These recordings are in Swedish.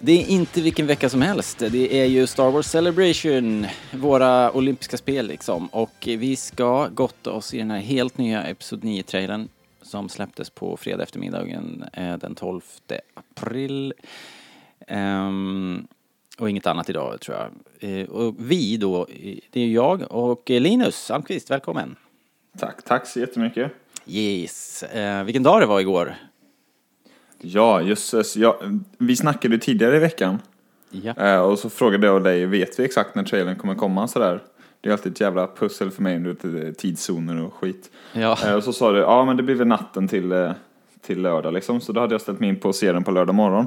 Det är inte vilken vecka som helst. Det är ju Star Wars Celebration, våra olympiska spel liksom. Och vi ska gotta oss i den här helt nya Episod 9-trailern som släpptes på fredag eftermiddagen eh, den 12 april. Ehm, och inget annat idag tror jag. Eh, och vi då, eh, det är jag och Linus Almqvist, välkommen. Tack, tack så jättemycket. Yes. Eh, vilken dag det var igår. Ja, jösses. Ja, vi snackade ju tidigare i veckan. Ja. Eh, och så frågade jag dig, vet vi exakt när trailern kommer komma sådär? Det är alltid ett jävla pussel för mig, eh, tidszoner och skit. Ja. Eh, och så sa du, ja men det blir väl natten till, eh, till lördag liksom. Så då hade jag ställt mig in på att se den på lördag morgon.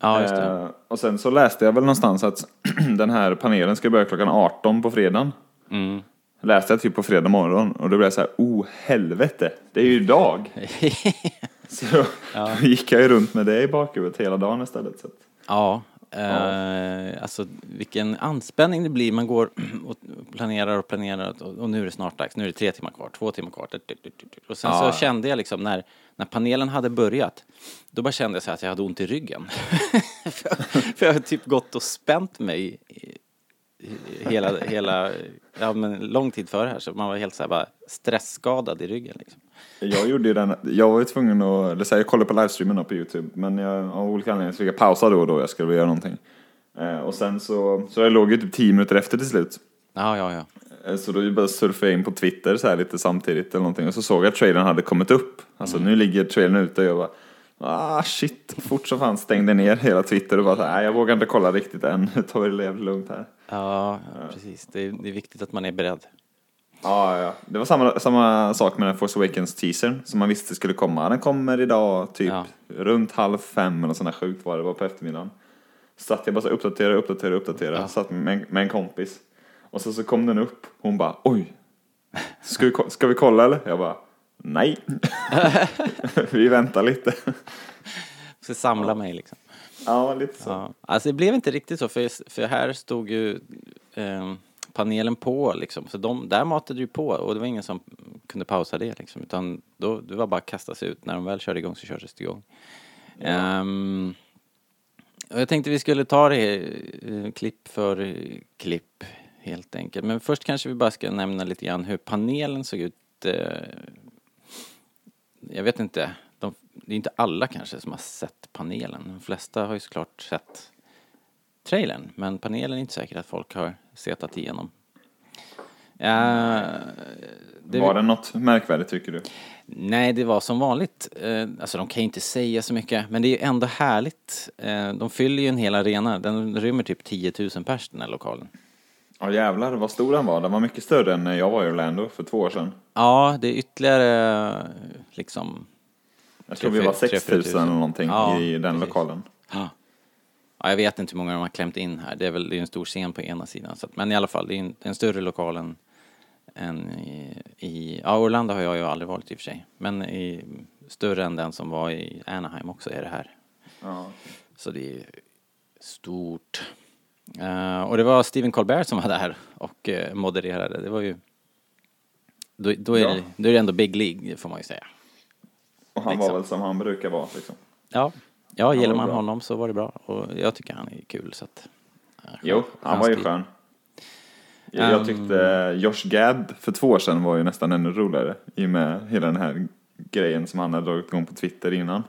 ja, just det. Och sen så läste jag väl någonstans att den här panelen ska börja klockan 18 på fredagen. Mm. Läste jag typ på fredag morgon och då blev jag så här, oh helvete, det är ju idag. Så då, då gick jag ju runt med det i bakhuvudet hela dagen istället. Så. Ja, eh, alltså vilken anspänning det blir. Man går och planerar och planerar och, och nu är det snart dags. Nu är det tre timmar kvar, två timmar kvar. Och sen Ja. så kände jag liksom när, när panelen hade börjat, då bara kände jag så att jag hade ont i ryggen. för, för jag har typ gått och spänt mig i, i, hela, hela, ja men lång tid före här så man var helt så här bara stressskadad i ryggen liksom. Jag gjorde ju den, jag var ju tvungen att, eller så här, jag kollade på livestreamen på YouTube, men jag, av olika anledningar så fick jag pausa då och då, jag skulle göra någonting. Eh, och sen så, så jag låg ju typ 10 minuter efter till slut. Ja, ja, ja. Eh, Så då bara surfade jag in på Twitter så här lite samtidigt eller någonting och så såg jag att trailern hade kommit upp. Alltså nu ligger trailern ute och jag bara Ah shit, fort som fan stängde ner hela Twitter och bara så här, "Nej, jag vågar inte kolla riktigt än, nu tar vi det jävligt lugnt här. Ja, precis. Det är, det är viktigt att man är beredd. Ja, ja. Det var samma, samma sak med den Force Awakens teasern som man visste skulle komma. Den kommer idag typ Ja. runt halv fem eller sånt där sjukt var det var på eftermiddagen. Satt jag bara så uppdatera, uppdatera, uppdatera. Ja. Satt med, en- med en kompis. Och så, så kom den upp. Hon bara oj. Ska vi, ska vi kolla eller? Jag bara nej. vi väntar lite. ska samla mig liksom. ja, lite så. Ja. Alltså det blev inte riktigt så, för, för här stod ju eh, panelen på liksom. Så de, där matade ju på och det var ingen som kunde pausa det liksom. Utan då, det var bara att kasta sig ut. När de väl körde igång så kördes det igång. Ehm, och jag tänkte vi skulle ta det eh, klipp för klipp helt enkelt. Men först kanske vi bara ska nämna lite grann hur panelen såg ut. Eh, jag vet inte, de, det är inte alla kanske som har sett panelen. De flesta har ju såklart sett trailern, men panelen är inte säkert att folk har setat igenom. Eh, det, Var det något märkvärdigt tycker du? Nej, det var som vanligt. Eh, alltså de kan ju inte säga så mycket, men det är ju ändå härligt. Eh, de fyller ju en hel arena, den rymmer typ 10 000 pers den här lokalen. Ja jävlar vad stor den var. Den var mycket större än när jag var i Orlando för två år sedan. Ja, det är ytterligare liksom Jag tror vi var fyra- tre, 6 000 fyra tusen. eller någonting Ja, i den precis. lokalen. Ja. Ja, jag vet inte hur många de har klämt in här. Det är väl det är en stor scen på ena sidan. Så att, men i alla fall, det är en, en större lokal än, än i, i... Ja, Orlando har jag ju aldrig varit i och för sig. Men i, större än den som var i Anaheim också är det här. Ja. Så det är stort. Eh, och det var Stephen Colbert som var där och eh, modererade. Det var ju... Då, då, är Ja. det, då är det ändå Big League, får man ju säga. Och han Liksom. var väl som han brukar vara liksom. Ja, ja gillar man bra. honom så var det bra. Och jag tycker han är kul så att... ja, Jo, han var ju stil. skön. Jag, jag Ehm. tyckte Josh Gad för två år sedan var ju nästan ännu roligare i och med hela den här grejen som han hade dragit igång på Twitter innan.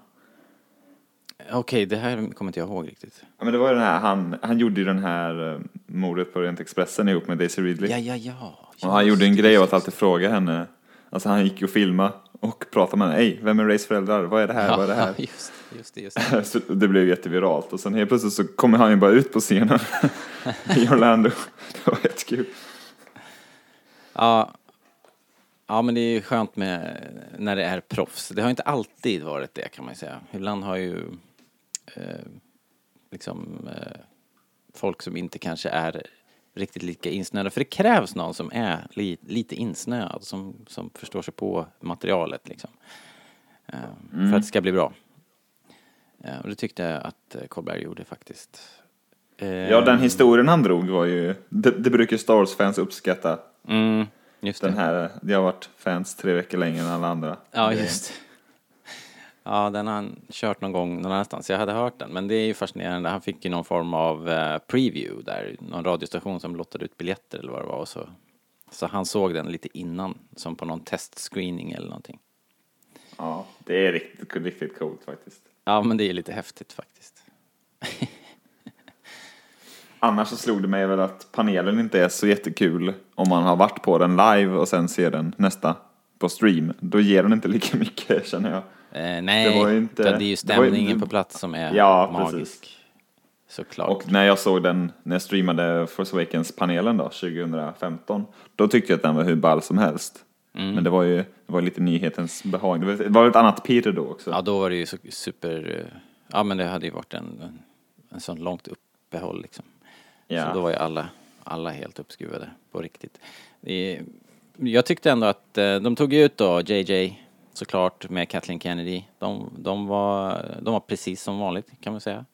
Okej, det här kommer inte jag ihåg riktigt. Ja, men det var ju den här, han, han gjorde ju den här eh, mordet på Orient Expressen ihop med Daisy Ridley. Ja, ja, ja. och han gjorde en Just grej av just att alltid fråga henne, alltså han gick och filmade och pratade med henne, hej, vem är Rays föräldrar? Vad är det här? Ja, Vad är det här? just, just det, just det. Så det blev jätteviralt och sen helt plötsligt så kommer han ju bara ut på scenen i Orlando. Det var jättekul. Ja, ja, men det är ju skönt med när det är proffs. Det har inte alltid varit det kan man säga. Ibland har ju eh, liksom eh, folk som inte kanske är riktigt lika insnöade. För det krävs någon som är li, lite insnöad, som, som förstår sig på materialet liksom. Eh, För att det ska bli bra. Eh, och det tyckte jag att eh, Kolberg gjorde faktiskt. Eh, Ja, den historien han drog var ju, det, det brukar Star Wars-fans uppskatta. Mm, just Den det. här, de har varit fans tre veckor längre än alla andra. Ja, just Ja, den har han kört någon gång någon annanstans. Jag hade hört den, men det är ju fascinerande. Han fick ju någon form av eh, preview där, någon radiostation som lottade ut biljetter eller vad det var. Och så, så han såg den lite innan, som på någon testscreening eller någonting. Ja, det är riktigt, riktigt coolt faktiskt. Ja, men det är lite häftigt faktiskt. Annars så slog det mig väl att panelen inte är så jättekul om man har varit på den live och sen ser den nästa på stream. Då ger den inte lika mycket känner jag. Eh, nej, Det var ju inte- det är ju ju stämningen inte- på plats som är Ja, magisk. precis. Såklart. Och när jag såg den, när jag streamade Force Awakens-panelen då, 2015, då tyckte jag att den var hur ball som helst. Mm. Men det var ju det var lite nyhetens behag. Det var, ett annat Peter då också. Ja, då var det ju så super... eh, Ja, men det hade ju varit en, en, en sån långt uppehåll liksom. Ja. Så då var ju alla, alla helt uppskruvade på riktigt. Det, jag tyckte ändå att eh, de tog ut då JJ såklart med Kathleen Kennedy. De, de, var, de var precis som vanligt kan man säga.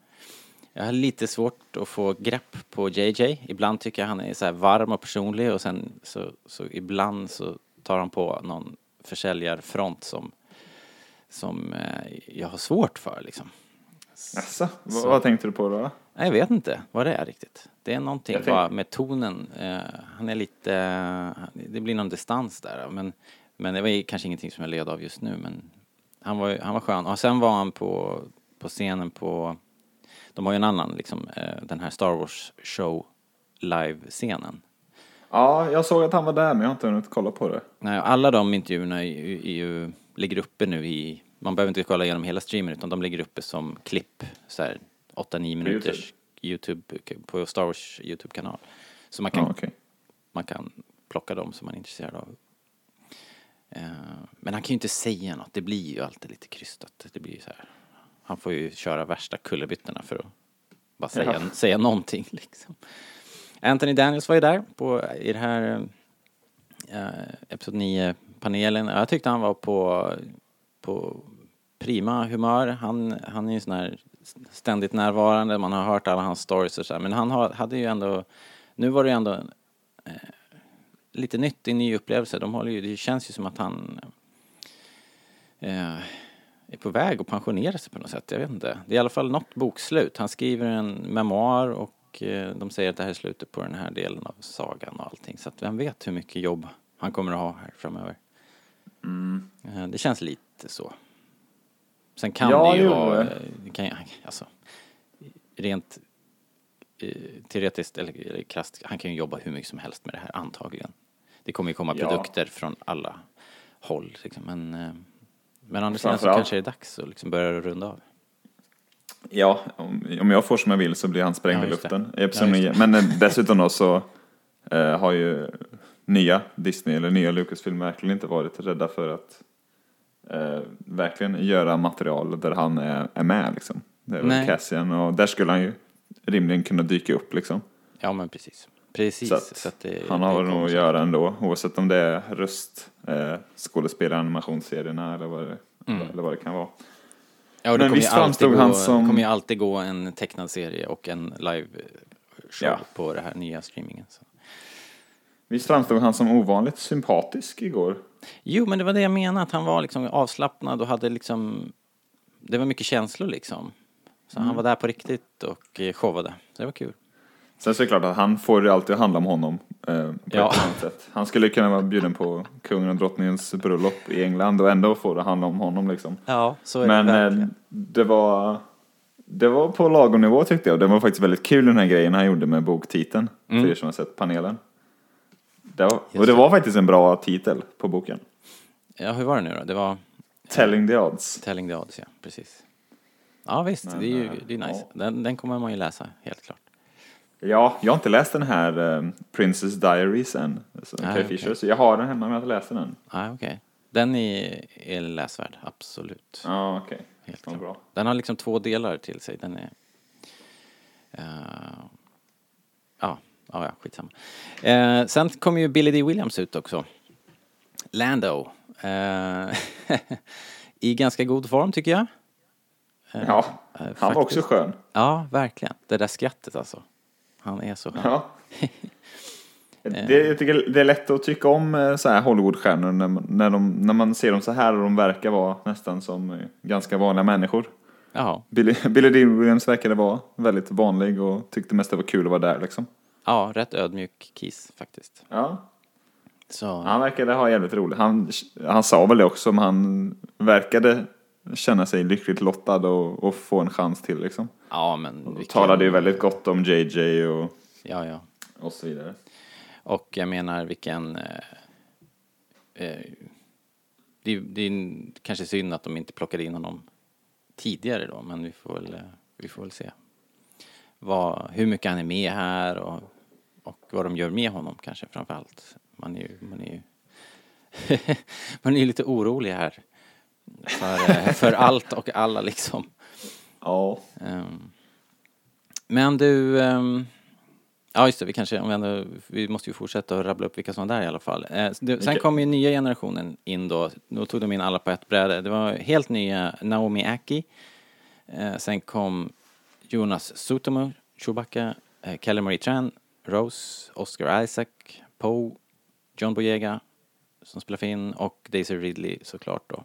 Jag har lite svårt att få grepp på JJ. Ibland tycker jag han är så här varm och personlig och sen så, så ibland så tar han på någon försäljarfront som, som eh, jag har svårt för liksom. Jaså, vad, Så- vad tänkte du på då? Nej, Jag vet inte vad det är riktigt. Det är någonting tänk- bara med tonen. Eh, han är lite, det blir någon distans där. Men, men det var kanske ingenting som jag led av just nu. Men han var, han var skön. Och sen var han på, på scenen på, de har ju en annan liksom, eh, den här Star Wars show live-scenen. Ja, jag såg att han var där men jag har inte hunnit kolla på det. Nej, alla de intervjuerna är är ju, ligger uppe nu i, man behöver inte kolla igenom hela streamen utan de ligger uppe som klipp, så här 8-9 minuters YouTube, på Star Wars YouTube-kanal. Så man kan, Ja, okej. man kan plocka dem som man är intresserad av. Eh, men han kan ju inte säga något, det blir ju alltid lite krystat. Det blir så här, han får ju köra värsta kullerbyttorna för att bara säga, Ja. säga någonting liksom. Anthony Daniels var ju där på, i det här eh, Episod 9-panelen. Jag tyckte han var på, på prima humör. Han, han är ju sån här ständigt närvarande, man har hört alla hans stories och så här. Men han har, hade ju ändå, nu var det ju ändå eh, lite nytt, en ny upplevelse. De håller ju, det känns ju som att han eh, är på väg att pensionera sig på något sätt. Jag vet inte. Det är i alla fall något bokslut. Han skriver en memoar och eh, de säger att det här är slutet på den här delen av sagan och allting. Så att vem vet hur mycket jobb han kommer att ha här framöver. Eh, Det känns lite så. Sen kan Ja, det ju vara, kan, alltså, rent eh, teoretiskt eller, krasst, han kan ju jobba hur mycket som helst med det här antagligen. Det kommer ju komma Ja. produkter från alla håll liksom, men men andra sidan så kanske det är dags att liksom börja runda av. Ja, om, om jag får som jag vill så blir han sprängd Ja, i luften. Ja, just 9. Men eh, dessutom då så eh, har ju nya Disney eller nya Lucasfilm verkligen inte varit rädda för att eh, verkligen göra material där han är, är med liksom. Det Nej. Cassian och där skulle han ju rimligen kunna dyka upp liksom. Ja men precis. Precis. Så att så att det, han har nog att göra ändå, oavsett om det är röst, eh, skådespelare, animationsserierna eller vad, det, Mm. eller vad det kan vara. Ja, och det Men kommer ju visst alltid framstod gå, han som- kommer ju alltid gå en tecknad serie och en live show Ja. på det här nya streamingen. Så. Visst framstod han som ovanligt sympatisk igår? Jo, men det var det jag menade, att han var liksom avslappnad och hade liksom, det var mycket känslor liksom. Så Mm. han var där på riktigt och eh, showade. Så det var kul. Sen så är det klart att han får det alltid handla om honom eh, på Ja. ett annat sätt. Han skulle kunna vara bjuden på kungen och drottningens bröllop i England och ändå få det handla om honom liksom. Ja, så är Men det eh, det var det var på lagom nivå tyckte jag. Det var faktiskt väldigt kul den här grejen han gjorde med boktiteln. Mm. För er som har sett panelen. Det var, och det var faktiskt en bra titel på boken. Ja, hur var det nu då? Det var Telling the odds. Telling the odds, ja. Precis. Ja, visst. Men, det är ju eh, det är nice. ja. Den, den kommer man ju läsa, helt klart. Ja, jag har inte läst den här eh, Princess Diaries än. Alltså, Carrie okej. Fisher, så jag har den hemma men jag har inte läst den. Ja, okej. Den är, är läsvärd, absolut. Ja, okej. Helt Vad klart. bra. Den har liksom två delar till sig. Den är... eh, Ja, ja, ja skitsamma. Eh, sen kom ju Billy D. Williams ut också. Lando. Eh, I ganska god form tycker jag. Ja, han var också skön. Ja, verkligen. Det där skrattet alltså. Han är så skön. Ja. Det, jag tycker det är lätt att tycka om eh, så här Hollywoodstjärnor när, man- när, de, när man ser dem så här och de verkar vara nästan som eh, ganska vanliga människor. Ja, Billy, Billy D. Williams verkade vara väldigt vanlig och tyckte mest det var kul att vara där liksom. ja, rätt ödmjuk kiss faktiskt. Ja, Så, han verkade ha jävligt roligt. Han, han sa väl det också, men han verkade känna sig lyckligt lottad och, och få en chans till liksom. ja men Och vilken- talade ju väldigt gott om JJ och, Ja, ja. och så vidare. Och jag menar vilken... Eh, eh, det, är- det är kanske synd att de inte plockade in honom tidigare då, men vi får väl, eh, vi får väl se. Vad, hur mycket han är med här och, och vad de gör med honom kanske framför allt. Man är ju, man är ju, man är lite orolig här. För, eh, för allt och alla liksom. Ja. Ehm, Men du, ehm, ja just det, vi kanske, om vi, ändå, vi måste ju fortsätta att rabbla upp vilka som var där i alla fall. Eh, det, sen kom ju nya generationen in då, då tog de in alla på ett bräde. Det var helt nya Naomi Aki, eh, sen kom Jonas Sutomo, Chewbacca, eh, Kelly Marie Tran, Rose, Oscar Isaac, Poe, John Boyega som spelar Finn och Daisy Ridley såklart då.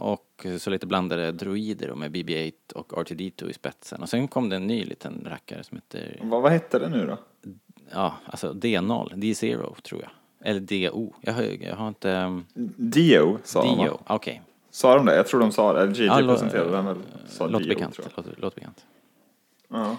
Och så lite blandade droider med BB-8 och R2D2 i spetsen. Och sen kom det en ny liten rackare som heter, Vad, vad hette det nu då? ja, alltså D0, D0 tror jag. Eller DO. Jag har, jag har inte... Dio sa de va? Dio, okej. Sa de det? Jag tror de sa det. Eller JJ Ja, lå- presenterade den väl? Sa Låter Dio, bekant. tror jag. Låter, låter bekant. Ja.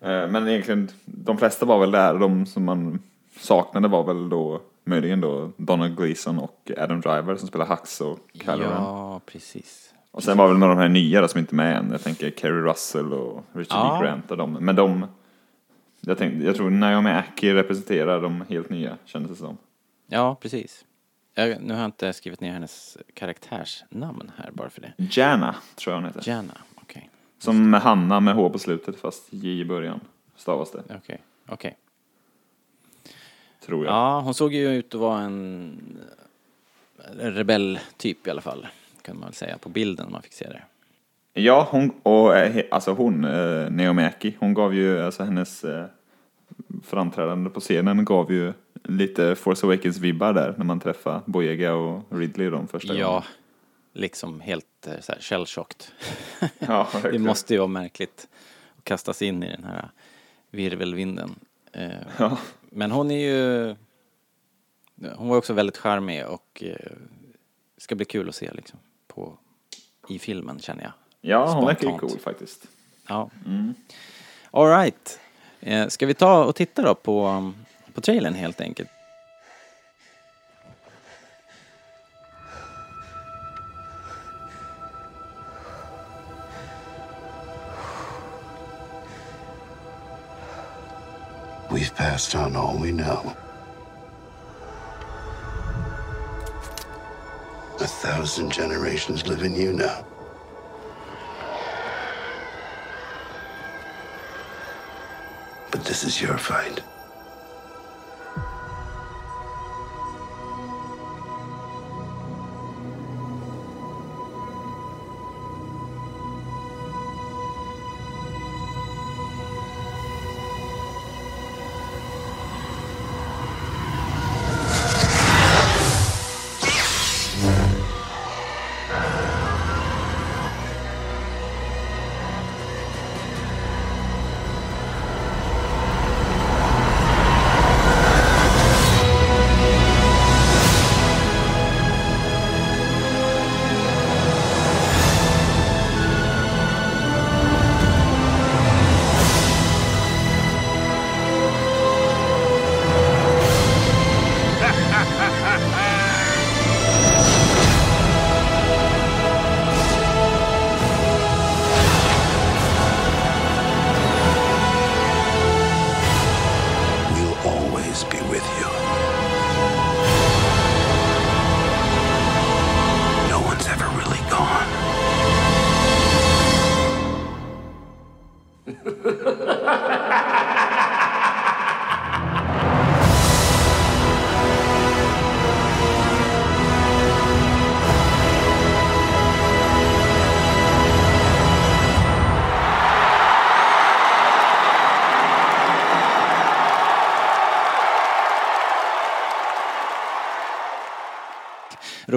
Eh, Men egentligen, de flesta var väl där. De som man saknade var väl då möjligen då Donald Gleason och Adam Driver som spelar Hux och Kylo Ren. Ja, precis. Och sen var väl några av de här nya då som inte är med än. Jag tänker Kerry Russell och Richard Ja. D. Grant och de. Men de, jag, tänkte, jag tror Naomi Aki representerar de helt nya kändes det som. Ja, precis. Jag, nu har jag inte skrivit ner hennes karaktärsnamn här bara för det. Jana tror jag hon heter. Jana, okej. Som med Hanna med H på slutet fast J i början stavas det. Okej, okej. Tror jag. Ja, hon såg ju ut att vara en rebelltyp i alla fall. Kan man väl säga på bilden man fick se det. Ja, hon, och eh, alltså hon, eh, Naomi Aki, hon gav ju, alltså hennes eh, framträdande på scenen gav ju lite Force Awakens-vibbar där när man träffade Boyega och Ridley de första Ja, gången. liksom helt eh, så här shellshocked. Ja, det måste ju vara märkligt att kastas in i den här virvelvinden. Eh, Ja. Men hon är ju... Hon var också väldigt charmig och eh, ska bli kul att se liksom på, i filmen känner jag. ja, hon verkar ju cool faktiskt. Ja. All right. Eh, ska vi ta och titta då på, på trailern helt enkelt? Passed on all we know. A thousand generations live in you now. But this is your fight.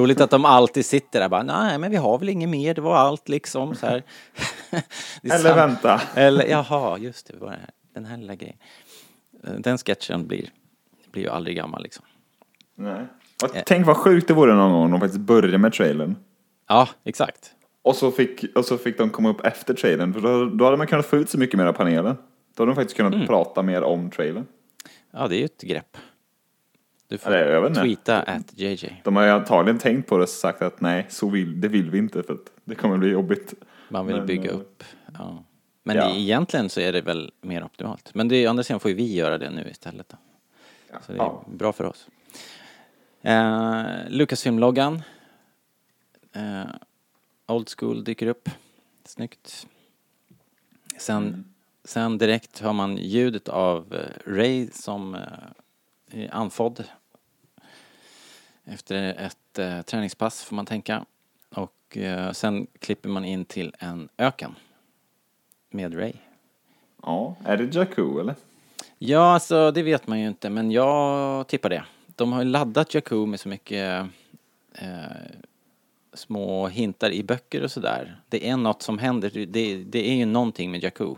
Roligt att de alltid sitter där bara, nej men vi har väl inget mer, det var allt liksom så här. Eller vänta. Eller jaha, just det, det var det här. den här lilla grejen. Eh, Den sketchen blir, blir ju aldrig gammal liksom. Nej. Och tänk vad sjukt det vore någon gång om de faktiskt började med trailern. Ja, exakt. Och så fick, och så fick de komma upp efter trailern, för då, då hade man kunnat få ut så mycket mer av panelen. Då hade de faktiskt kunnat Mm. prata mer om trailern. Ja, det är ju ett grepp. Du får Ja, är- jag vet inte. tweeta at JJ. De har ju antagligen tänkt på det och sagt att nej, så vill, det vill vi inte för att det kommer bli jobbigt. Man vill Men, bygga eh, upp. Ja. Men ja. egentligen så är det väl mer optimalt. Men det, å andra sidan får ju vi göra det nu istället. Då. Så det är Ja. bra för oss. Eh, Lucasfilm-loggan. Eh, old school dyker upp. Snyggt. Sen, Mm. sen direkt hör man ljudet av eh, Ray som eh, är andfådd. Efter ett eh, träningspass får man tänka. Och eh, sen klipper man in till en öken. Med Ray. Ja, är det Jakku eller? Ja, alltså det vet man ju inte, men jag tippar det. De har ju laddat Jakku med så mycket eh, små hintar i böcker och sådär. Det är något som händer, det, det är ju någonting med Jakku.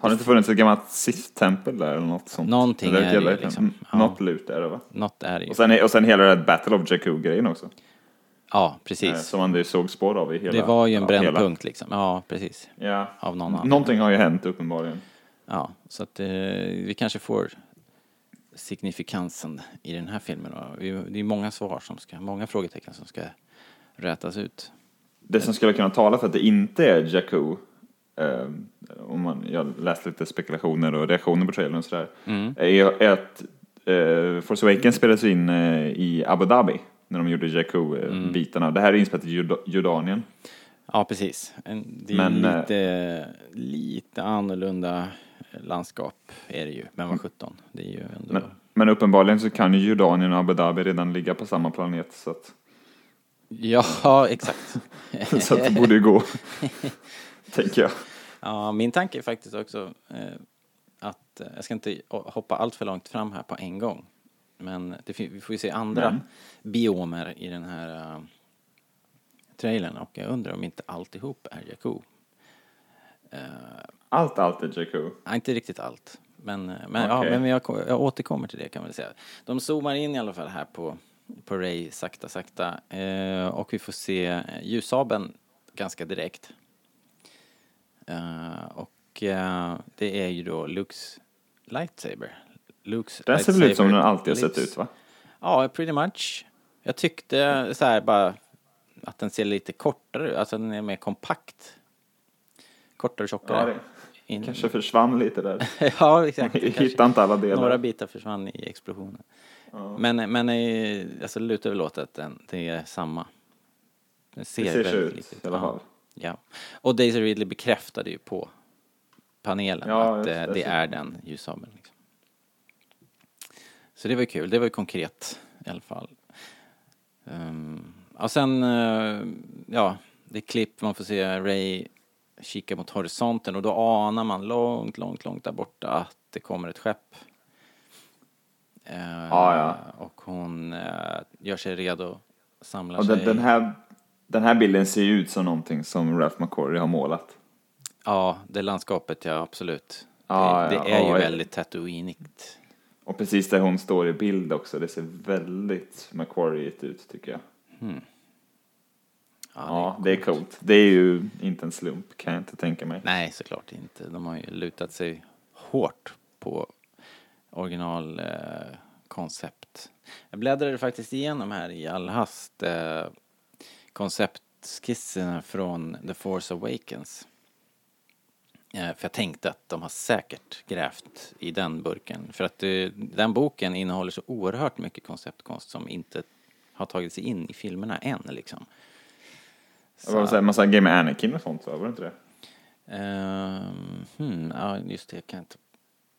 Har det inte funnits ett gammalt Sith-tempel där eller något sånt? Någonting Eller är det ju liksom. Ja. Något lut är det va? Något är det ju. Och sen, och sen hela det här Battle of Jakku-grejen också. Ja, Eh, precis. Som man ju såg spår av i hela... Det var ju en brännpunkt liksom. Ja, precis. Ja. Av någon anledning. Någonting har ju hänt uppenbarligen. Ja, så att eh, vi kanske får signifikansen i den här filmen. då. Det är många svar som ska, många frågetecken som ska rätas ut. Det som skulle kunna tala för att det inte är Jakku, eh, om man, jag läste lite spekulationer och reaktioner på trailern och sådär, Mm. är, att eh, Force Awakens spelades in eh, i Abu Dhabi när de gjorde Mm. Jakku-bitarna. Det här är inspelat i Jorda- Jordanien. Ja, precis. Det är Men, eh, lite, lite annorlunda landskap är det ju. Men vad 17, det är ju ändå... Men, men uppenbarligen så kan ju Jordanien och Abu Dhabi redan ligga på samma planet så att, Ja, exakt. så att det borde ju gå. tänker jag. Ja, min tanke är faktiskt också eh, att, eh, jag ska inte hoppa allt för långt fram här på en gång. Men det, vi får ju se andra Men. biomer i den här uh, trailern och jag undrar om inte alltihop är Jakku. Allt, allt är Jakku. Nej, inte riktigt allt. Men, eh, men, ja, Okej. men jag, jag återkommer till det kan man säga. De zoomar in i alla fall här på, på Ray sakta, sakta. Eh, och vi får se eh, ljussabeln ganska direkt. Eh, och eh, det är ju då Lukes lightsaber. Lukes Den ser väl ut som den alltid har sett ut va? Ja, pretty much. Jag tyckte så här bara att den ser lite kortare ut, alltså den är mer kompakt. Kortare, tjockare. Ja, det In- kanske försvann lite där. ja, exakt. Hittade inte alla delar. Några bitar försvann i explosionen. Men, men eh, alltså det lutar väl åt att den, det är samma. Den ser, ser så väldigt ut, likt i alla fall. Ja. Och Daisy Ridley bekräftade ju på panelen Ja, att eh, det, det är den ljussabeln. Liksom. Så det var ju kul, det var ju konkret i alla fall. Um, och sen, eh, ja, det är klipp, man får se Ray kika mot horisonten och då anar man långt, långt, långt där borta att det kommer ett skepp. Eh, Ja, ja. Och hon eh, gör sig redo, samlar Och sig. den, den, här, den här bilden ser ju ut som någonting som Ralph McQuarrie har målat. Ja, det landskapet, ja absolut. Ja, det, det ja, är ju ja. väldigt Tatooinigt. Och precis där hon står i bild också, det ser väldigt McQuarrie ut tycker jag. Ja, det är coolt. Det är ju inte en slump kan jag inte tänka mig. Nej, såklart inte. De har ju lutat sig hårt på originalkoncept. Eh. Jag bläddrade faktiskt igenom här i all hast eh, konceptskisserna från The Force Awakens. Eh, för jag tänkte att de har säkert grävt i den burken. För att eh, den boken innehåller så oerhört mycket konceptkonst som inte har tagit sig in i filmerna än liksom. Det var en massa Game Anakin och sånt va? Var det inte det? Ehm, hmm, ja, just det, jag kan inte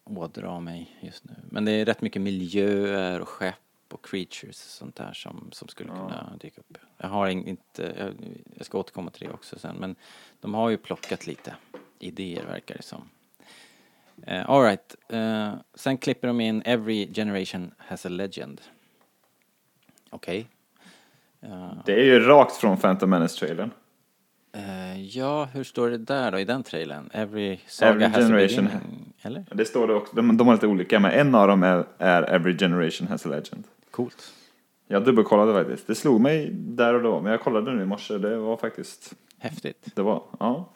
ådra mig just nu. Men det är rätt mycket miljöer och skepp och creatures och sånt där som, som skulle kunna dyka upp. Jag har in- inte, jag, jag ska återkomma till det också sen, men de har ju plockat lite idéer verkar det som. Uh, Alright, uh, sen klipper de in Every generation has a legend. Okej. Ja. Det är ju rakt från Phantom Menace-trailern. Eh, ja, hur står det där då i den trailern? Every saga Every has generation. a beginning, eller? Det står det också, de, de har lite olika, men en av dem är, är Every Generation Has a Legend. Coolt. Jag dubbelkollade faktiskt. Det slog mig där och då, men jag kollade nu i morse. Det var faktiskt, Häftigt. det var, ja.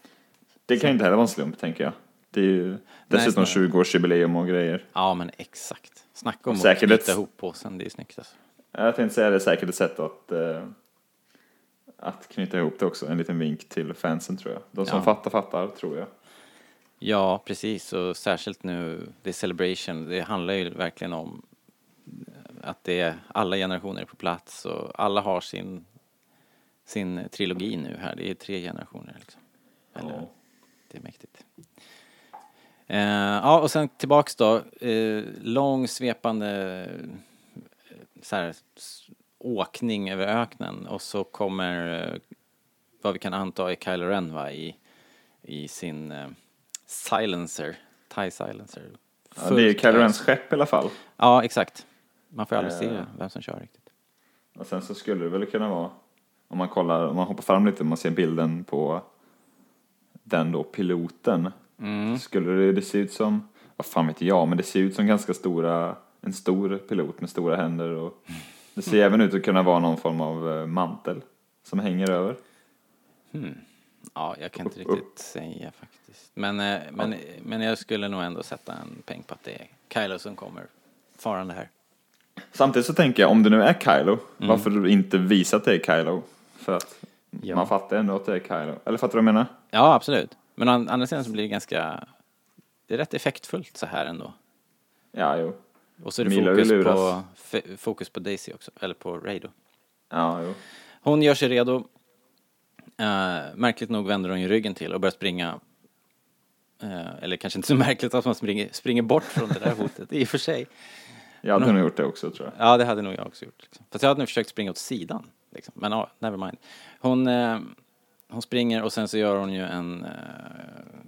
Det kan ju inte heller vara en slump, tänker jag. Det är ju dessutom snarare. 20-årsjubileum och grejer. Ja, men exakt. Snacka om Säkert att ett- knyta ihop påsen, det är snyggt alltså. Jag tänkte säga det är säkert ett sätt att, eh, att knyta ihop det också. En liten vink till fansen tror jag. De som Ja. fattar, fattar tror jag. Ja, precis. Och särskilt nu, det är Celebration, det handlar ju verkligen om att det är alla generationer är på plats och alla har sin, sin trilogi nu här. Det är tre generationer liksom. Eller, Ja. Det är mäktigt. Eh, ja, och sen tillbaks då. Eh, lång svepande eh, så här, åkning över öknen och så kommer eh, vad vi kan anta är Kylo Ren va, i, i sin eh, silencer, TIE silencer. Ja, det är ju Kylo. Rens skepp i alla fall. Ja, exakt. Man får aldrig Eh. se vem som kör riktigt. Och sen så skulle det väl kunna vara, om man kollar, om man hoppar fram lite och man ser bilden på den då piloten. Mm. Skulle det, det se ut som, vad fan vet jag, men det ser ut som ganska stora, en stor pilot med stora händer och det ser även ut att kunna vara någon form av eh, mantel som hänger över. Ja, jag kan inte Upp, upp. riktigt säga faktiskt. Men, eh, men, men jag skulle nog ändå sätta en peng på att det är Kylo som kommer farande här. Samtidigt så tänker jag, om det nu är Kylo, varför inte visa att det är Kylo? För att Ja. man fattar ändå att det är Kylo. Eller fattar du vad jag menar? Ja, absolut. Men å andra sidan så blir det ganska... Det är rätt effektfullt så här ändå. Ja, jo. Och så är det fokus på, fokus på Daisy också, eller på Ray då. Ja, jo. Hon gör sig redo. Uh, märkligt nog vänder hon ju ryggen till och börjar springa. Eh, eller kanske inte så märkligt att man springer, springer bort från det där hotet, i och för sig. Jag hade nog gjort det också tror jag. Ja, det hade nog jag också gjort. Liksom. Fast jag hade nog försökt springa åt sidan. Liksom. Men ja, never mind. Hon, eh, hon springer och sen så gör hon ju en eh,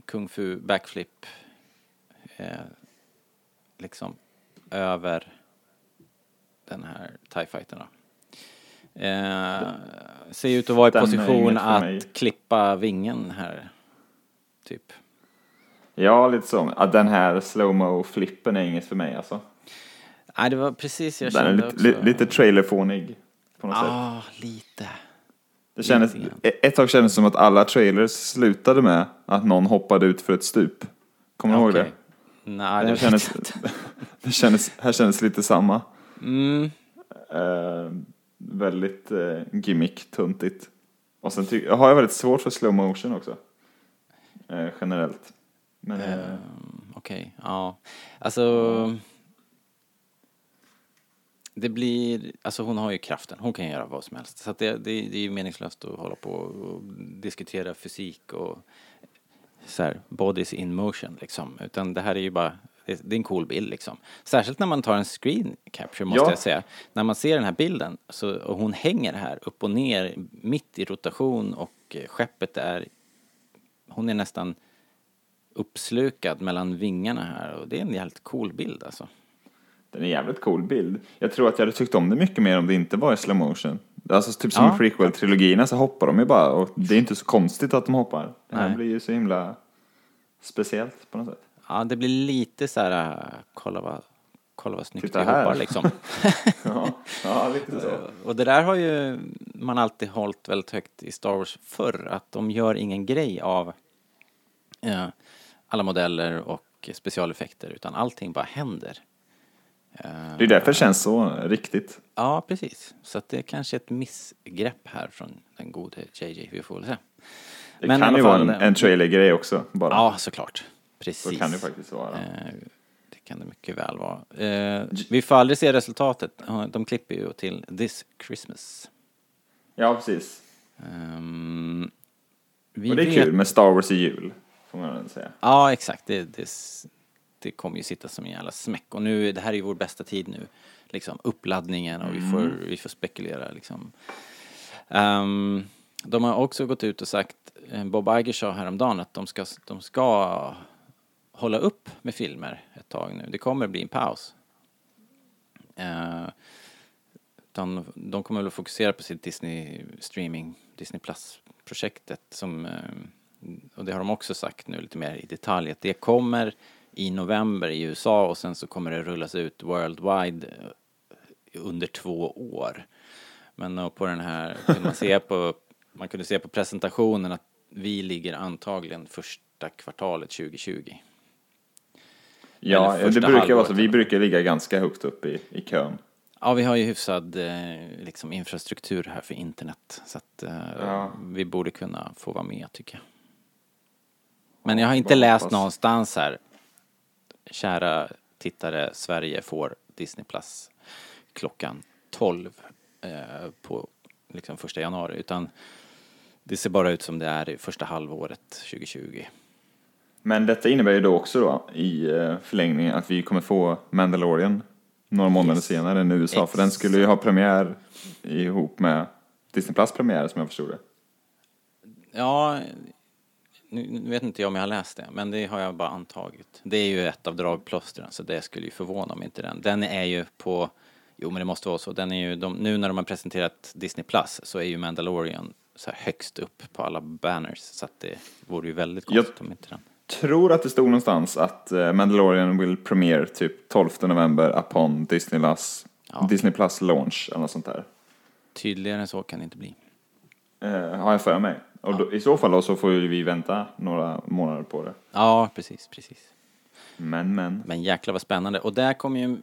kung fu backflip. Eh, liksom över den här TIE fighten då. Eh, ser ut att vara i Den position att klippa vingen här. Typ. Ja, lite så. Den här slowmo flippen är inget för mig alltså. Nej, det var precis jag Den kände lite, också. li, lite trailerfånig på något sätt. Ja, lite. Det kändes, grann. ett tag kändes det som att alla trailers slutade med att någon hoppade ut för ett stup. Kommer du ihåg Okej. det? Nej, Det det kändes, det kändes, här kändes lite samma. Mm. Eh, väldigt eh, gimmick-tuntigt. Och sen ty- har jag väldigt svårt för slow motion också. Eh, generellt. Men Ehm, Okej, ja. Alltså... Det blir, alltså hon har ju kraften, hon kan göra vad som helst. Så det, det, det är ju meningslöst att hålla på och diskutera fysik och så här, bodies in motion liksom. Utan det här är ju bara, det, det är en cool bild liksom. Särskilt när man tar en screen capture måste Ja. jag säga. När man ser den här bilden så, och hon hänger här upp och ner mitt i rotation och eh, skeppet är, hon är nästan uppslukad mellan vingarna här och det är en jävligt cool bild alltså. Den är en jävligt cool bild. Jag tror att jag hade tyckt om det mycket mer om det inte var i slow motion. Alltså typ som Ja. i prequel-trilogierna så hoppar de ju bara och det är inte så konstigt att de hoppar. Det här Nej. blir ju så himla speciellt på något sätt. Ja, det blir lite så här, äh, kolla vad, kolla vad snyggt Titta vi här. hoppar liksom. Ja, ja lite så. och det där har ju man alltid hållit väldigt högt i Star Wars förr, att de gör ingen grej av eh, alla modeller och specialeffekter, utan allting bara händer. Eh, Det är därför det känns så riktigt. Ja, precis. Så det är kanske ett missgrepp här från den gode JJ, vi får väl se. Det Men kan ju vara en, en trailer-grej också bara. Ja, såklart. Precis. Så kan det faktiskt vara. Eh, Det kan det mycket väl vara. Eh, vi får aldrig se resultatet. De klipper ju till This Christmas. Ja, precis. Vi Och det är vet- kul med Star Wars i jul, får man väl säga. Ja, exakt. Det, det, det kommer ju sitta som en jävla smäck. Och nu, det här är ju vår bästa tid nu. Liksom uppladdningen och vi, får, vi får spekulera liksom. Ehm, de har också gått ut och sagt, eh, Bob Iger sa häromdagen att de ska, de ska hålla upp med filmer ett tag nu. Det kommer bli en paus. Eh, utan de kommer väl att fokusera på sitt Disney streaming, Disney Plus-projektet som, eh, och det har de också sagt nu lite mer i detalj, att det kommer i november i USA och sen så kommer det rullas ut worldwide eh, under två år. Men eh, på den här kunde man se på, man kunde se på presentationen att vi ligger antagligen första kvartalet 2020. Ja, det brukar vara så. Vi brukar ligga ganska högt upp i, i kön. Ja, vi har ju hyfsad eh, liksom infrastruktur här för internet så att Ja. vi borde kunna få vara med tycker jag. Men jag har inte läst någonstans här, kära tittare, Sverige får Disney Plus klockan 12 eh, på liksom första januari utan det ser bara ut som det är i första halvåret 2020. Men detta innebär ju då också då i eh, förlängningen att vi kommer få Mandalorian några månader Yes. senare än USA. För den skulle ju ha premiär ihop med Disney Plus premiär som jag förstod det. Ja, nu vet inte jag om jag har läst det, men det har jag bara antagit. Det är ju ett av dragplåstren, så det skulle ju förvåna om inte den. Den är ju på, jo men det måste vara så, den är ju, de, nu när de har presenterat Disney Plus så är ju Mandalorian så här högst upp på alla banners, så att det vore ju väldigt Jag- konstigt om inte den. Tror att det stod någonstans att eh, Mandalorian will premiere typ 12 november upon Disney Plus, Ja. Disney Plus launch eller något sånt där. Tydligare än så kan det inte bli. Eh, har jag för mig. Och då, i så fall då så får ju vi vänta några månader på det. Ja, precis, precis. Men men. Men jäklar vad spännande. Och där kommer ju,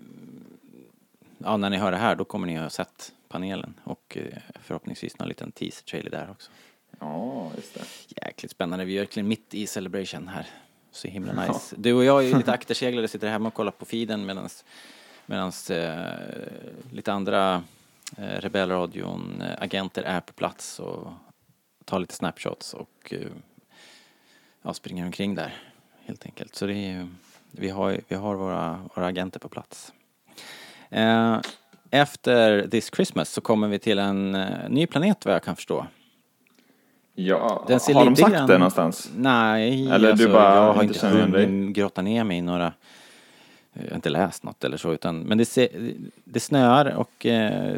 ja när ni hör det här då kommer ni ha sett panelen och eh, förhoppningsvis någon liten teaser-trailer där också. Ja, just det. Jäkligt spännande. Vi är verkligen mitt i celebration här. Så himla nice. Du och jag är ju lite akterseglare, sitter hemma och kollar på feeden medans, medans eh, lite andra eh, Rebellradion-agenter är på plats och tar lite snapshots och eh, ja, springer omkring där helt enkelt. Så det är vi har, vi har våra, våra agenter på plats. Eh, efter This Christmas så kommer vi till en eh, ny planet vad jag kan förstå. Ja, har de sagt grann- det någonstans? Nej, Eller du alltså, bara jag har inte hunnit grotta ner mig i några jag har inte läst något eller så utan men det, ser, det snöar och eh,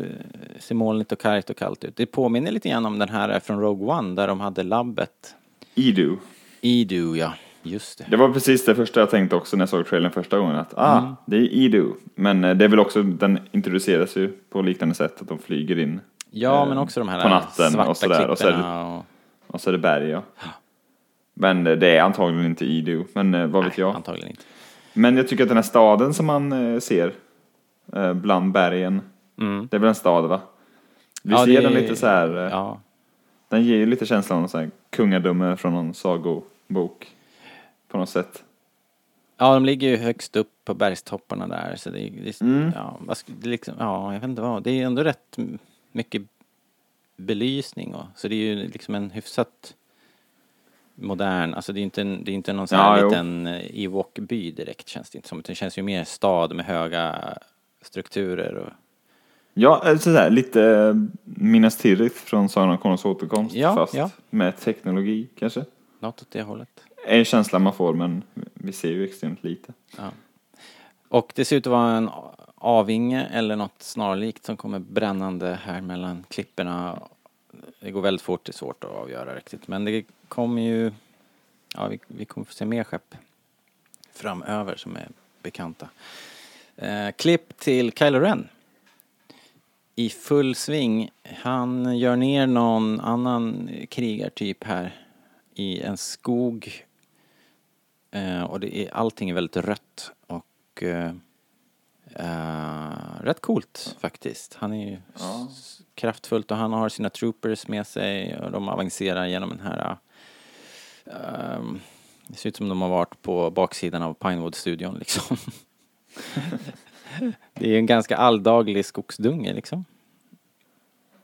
ser molnigt och kargt och kallt ut. Det påminner lite grann om den här från Rogue One där de hade labbet Edu. Idu ja, just det. Det var precis det första jag tänkte också när jag såg trailern första gången. Att ah, Mm. det är Edu. Men eh, det är väl också, den introduceras ju på liknande sätt att de flyger in. Ja eh, men också de här på natten svarta och sådär, och så det- och, så är det berg ja. Men eh, det är antagligen inte Edu. Men eh, vad vet nej, jag. antagligen inte. Men jag tycker att den här staden som man eh, ser eh, bland bergen. Mm. Det är väl en stad va? Vi Ja, ser den lite så här. eh, Ja, Den ger ju lite känslan av någon så här kungadöme från någon sagobok. På något sätt. Ja, de ligger ju högst upp på bergstopparna där så det, är- det, är- Mm. ja, det är liksom, ja, jag vet inte vad, det är ändå rätt mycket belysning och så det är ju liksom en hyfsat modern, alltså det är inte en, det är inte någon sån här Ja, liten eh, Ewok-by direkt känns det inte som, utan det känns ju mer stad med höga strukturer och Ja, eh, sådär lite eh, Minas Tirith från Sagan om Konungens återkomst. Ja, fast ja. med teknologi kanske. något åt det hållet. Är känslan man får men vi ser ju extremt lite. Ja. Och det ser ut att vara en avinge eller något snarlikt som kommer brännande här mellan klipporna. Det går väldigt fort, det är svårt att avgöra riktigt. Men det kommer ju, ja vi, vi kommer få se mer skepp framöver som är bekanta. Eh, klipp till Kylo Ren. I full sving. Han gör ner någon annan krigartyp här i en skog Eh, och det är, allting är väldigt rött och eh, eh, rätt coolt faktiskt. Han är ju Ja. Kraftfullt och han har sina troopers med sig och de avancerar genom den här ehm, det ser ut som de har varit på baksidan av Pinewood-studion liksom. det är en ganska alldaglig skogsdunge liksom.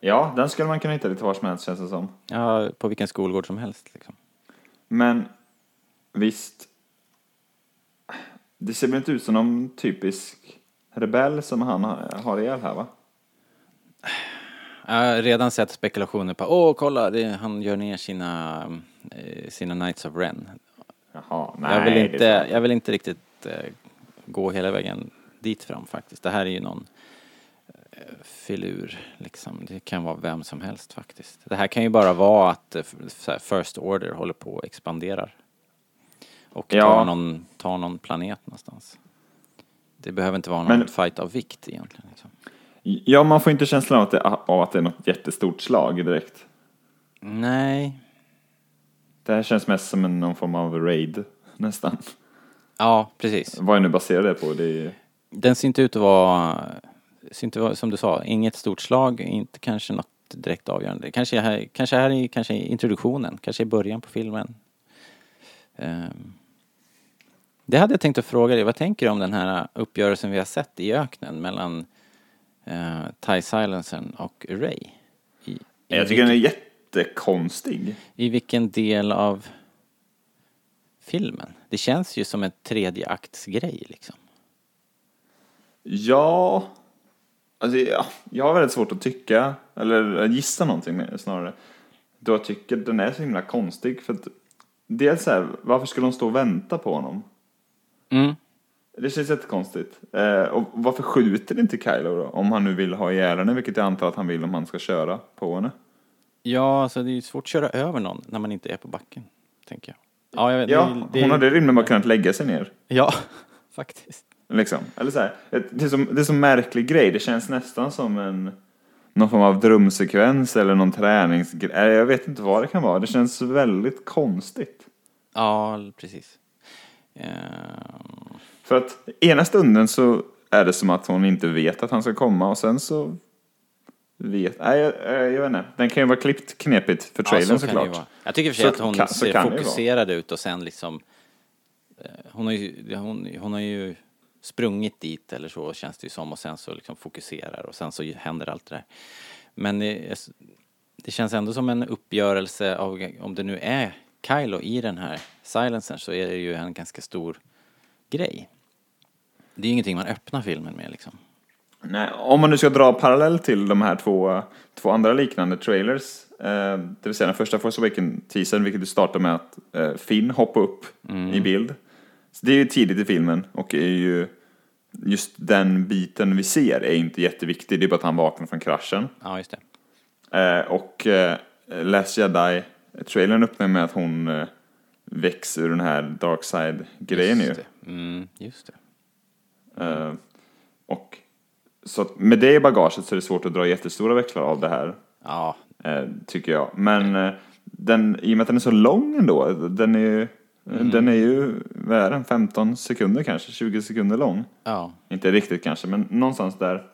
Ja, den skulle man kunna hitta lite var som helst känns det som. Ja, på vilken skolgård som helst liksom. Men visst. Det ser väl inte ut som någon typisk rebell som han har, har ihjäl här va? Jag har redan sett spekulationer på, åh kolla, det, han gör ner sina, eh, sina Knights of Ren. Jaha, nej. jag, vill inte, jag vill inte riktigt eh, gå hela vägen dit fram faktiskt. Det här är ju någon, filur liksom. Det kan vara vem som helst faktiskt. Det här kan ju bara vara att eh, First Order håller på och expanderar. Och Ja. tar, någon, tar någon planet någonstans. Det behöver inte vara någon Men- fight av vikt egentligen. Liksom. Ja, man får inte känslan av att, det, av att det är något jättestort slag direkt. Nej. Det här känns mest som en, någon form av raid, nästan. Ja, precis. Vad jag nu baserar det på, det är... Den ser inte ut att vara, ser inte vara, som du sa, inget stort slag, inte kanske något direkt avgörande. Kanske här, kanske här i kanske introduktionen, kanske i början på filmen. Ehm. Det hade jag tänkt att fråga dig, vad tänker du om den här uppgörelsen vi har sett i öknen mellan uh, Ty Silencern och Ray? I, i, Jag tycker den är vilken, jättekonstig. I vilken del av filmen? Det känns ju som en tredje aktsgrej liksom. Ja... Alltså, ja, jag har väldigt svårt att tycka, eller gissa någonting mer snarare. Då jag tycker den är så himla konstig. För att, dels så här, varför skulle de stå och vänta på honom? Mm. Det känns jättekonstigt. Eh, och varför skjuter inte Kylo då? Om han nu vill ha ihjäl henne, vilket jag antar att han vill om han ska köra på henne. Ja, alltså det är ju svårt att köra över någon när man inte är på backen, tänker jag. Ja, jag vet, Ja, det, det, hon hade rimligen bara kunnat lägga sig ner. Ja, faktiskt. Liksom. Eller så här, det är som, det är som märklig grej. Det känns nästan som en någon form av drömsekvens eller någon träningsgrej. Nej, Jag vet inte vad det kan vara. Det känns väldigt konstigt. Ja, precis. Ehm, För att ena stunden så är det som att hon inte vet att han ska komma och sen så vet... Nej, jag, jag vet inte. Den kan ju vara klippt knepigt för trailern ja, så såklart. Jag tycker för sig Så att hon kan- ser fokuserad ut och sen liksom eh, hon har, ju, hon, hon har ju sprungit dit eller så känns det ju som och sen så liksom fokuserar och sen så händer allt det där. Men det, det känns ändå som en uppgörelse av, om det nu är Kylo i den här silencern så är det ju en ganska stor grej. Det är ingenting man öppnar filmen med liksom. Nej, om man nu ska dra parallell till de här två, två andra liknande trailers, eh, det vill säga den första Force Awakens-teasern, vilket du startar med att eh, Finn hoppar upp i bild. Så det är ju tidigt i filmen och är ju just den biten vi ser är inte jätteviktig, det är bara att han vaknar från kraschen. Ja, just det. Eh, och eh, Last Jedi-trailern öppnar med att hon eh, väcks ur den här dark side-grejen ju. Just det. Mm, just det. Eh, och så att med det i bagaget så är det svårt att dra jättestora växlar av det här, Ja, eh, tycker jag. Men eh, den, i och med att den är så lång ändå, den är ju, den är ju, vad är den, 15 sekunder kanske, 20 sekunder lång. ja. Inte riktigt kanske, men någonstans där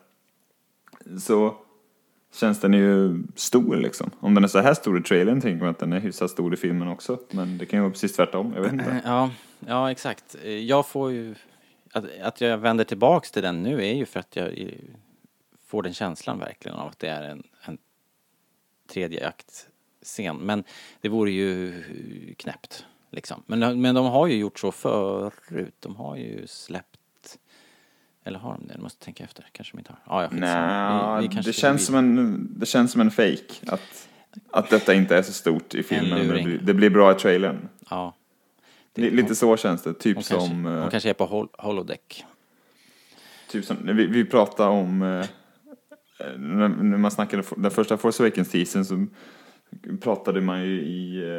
så känns den ju stor liksom. Om den är så här stor i trailern tänker man att den är hyfsat stor i filmen också. Men det kan ju vara precis tvärtom, jag vet inte. Ja, ja exakt. Jag får ju... Att, att jag vänder tillbaks till den nu är ju för att jag får den känslan verkligen av att det är en, en tredje aktscen. Men det vore ju knäppt, liksom. Men, men de har ju gjort så förut. De har ju släppt... Eller har de det? Jag måste tänka efter. Kanske de inte har. Ja. Nej, Vi- vi det, känns som en, det känns som en fake att, att detta inte är så stort i filmen. men Det blir, det blir bra i trailern. Ja. Li- Lite så känns det, typ Hon som... kanske, eh, hon kanske är på hol- holodeck. Typ som, vi, vi pratade om, eh, när, när man snackade den första Force Awakens-teasern så pratade man ju i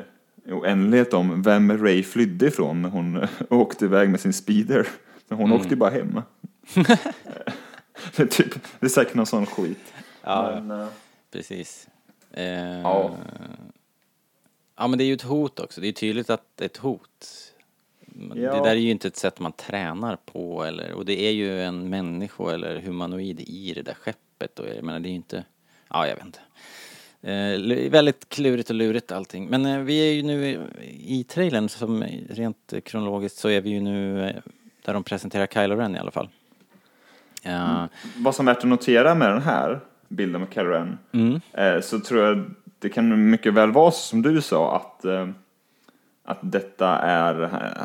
eh, oändlighet om vem Ray flydde ifrån när hon eh, åkte iväg med sin speeder. Men hon åkte ju bara hem. det, är typ, det är säkert någon sån skit. Ja, Men, eh, Precis. Eh, Ja. ja. men det är ju ett hot också. Det är tydligt att det är ett hot. Ja. Det där är ju inte ett sätt man tränar på eller, och det är ju en människa eller humanoid i det där skeppet och jag menar det är ju inte, ja jag vet inte. Eh, väldigt klurigt och lurigt allting. Men eh, vi är ju nu i, i trailern som rent kronologiskt så är vi ju nu eh, där de presenterar Kylo Ren i alla fall. Ja, vad som är värt att notera med den här bilden med Kylo Ren, mm, eh, så tror jag det kan mycket väl vara så som du sa att, eh, att detta är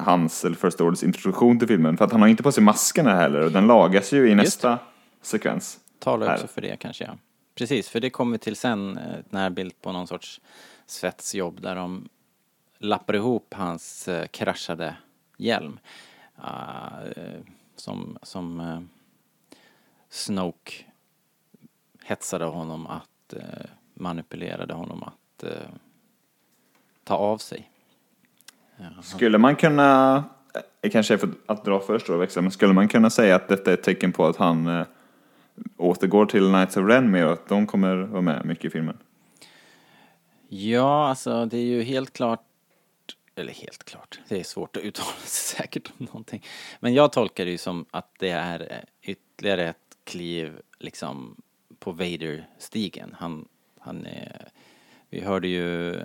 hans, eller First Orders introduktion till filmen. För att han har inte på sig maskerna heller och den lagas ju i nästa sekvens. talar Här. också för det kanske ja. Precis, för det kommer till sen, eh, närbild på någon sorts svetsjobb där de lappar ihop hans eh, kraschade hjälm. Eh, som som Snoke hetsade honom att, eh, manipulerade honom att eh, ta av sig. Skulle man kunna, det kanske för att dra för stora växlar, men skulle man kunna säga att detta är ett tecken på att han eh, återgår till Knights of Ren mer och att de kommer vara med mycket i filmen? Ja, alltså det är ju helt klart, eller helt klart, det är svårt att uttala sig säkert om någonting. Men jag tolkar det ju som att det är eh, ytterligare ett kliv liksom på Vader-stigen. Han, han är, vi hörde ju,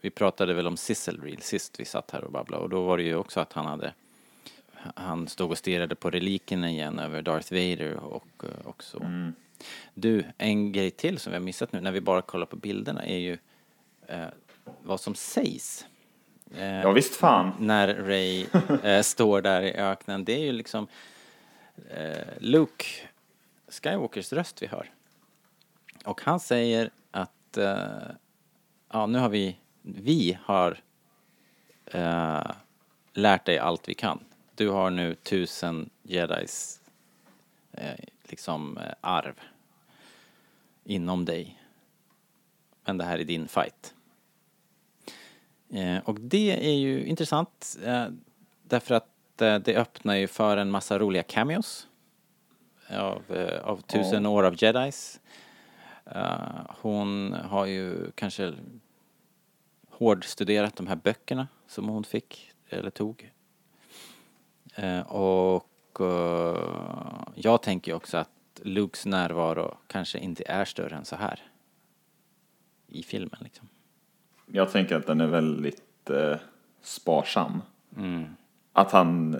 vi pratade väl om Sizzle Reel sist vi satt här och babblade och då var det ju också att han hade han stod och stirrade på reliken igen över Darth Vader och eh, också. Du, en grej till som vi har missat nu när vi bara kollar på bilderna är ju eh, vad som sägs. Eh, Ja visst fan. när Ray eh, står där i öknen. Det är ju liksom eh, Luke Skywalkers röst vi hör. Och han säger att eh, ja, nu har vi, vi har eh, lärt dig allt vi kan. Du har nu tusen jedis eh, liksom eh, arv inom dig. Men det här är din fight. Eh, och det är ju intressant eh, därför att det öppnar ju för en massa roliga cameos av, eh, av tusen år av jedis. Eh, hon har ju kanske hårdstuderat de här böckerna som hon fick eller tog. Eh, och jag tänker också att Lukes närvaro kanske inte är större än så här i filmen liksom. Jag tänker att den är väldigt eh, sparsam. Mm. Att han,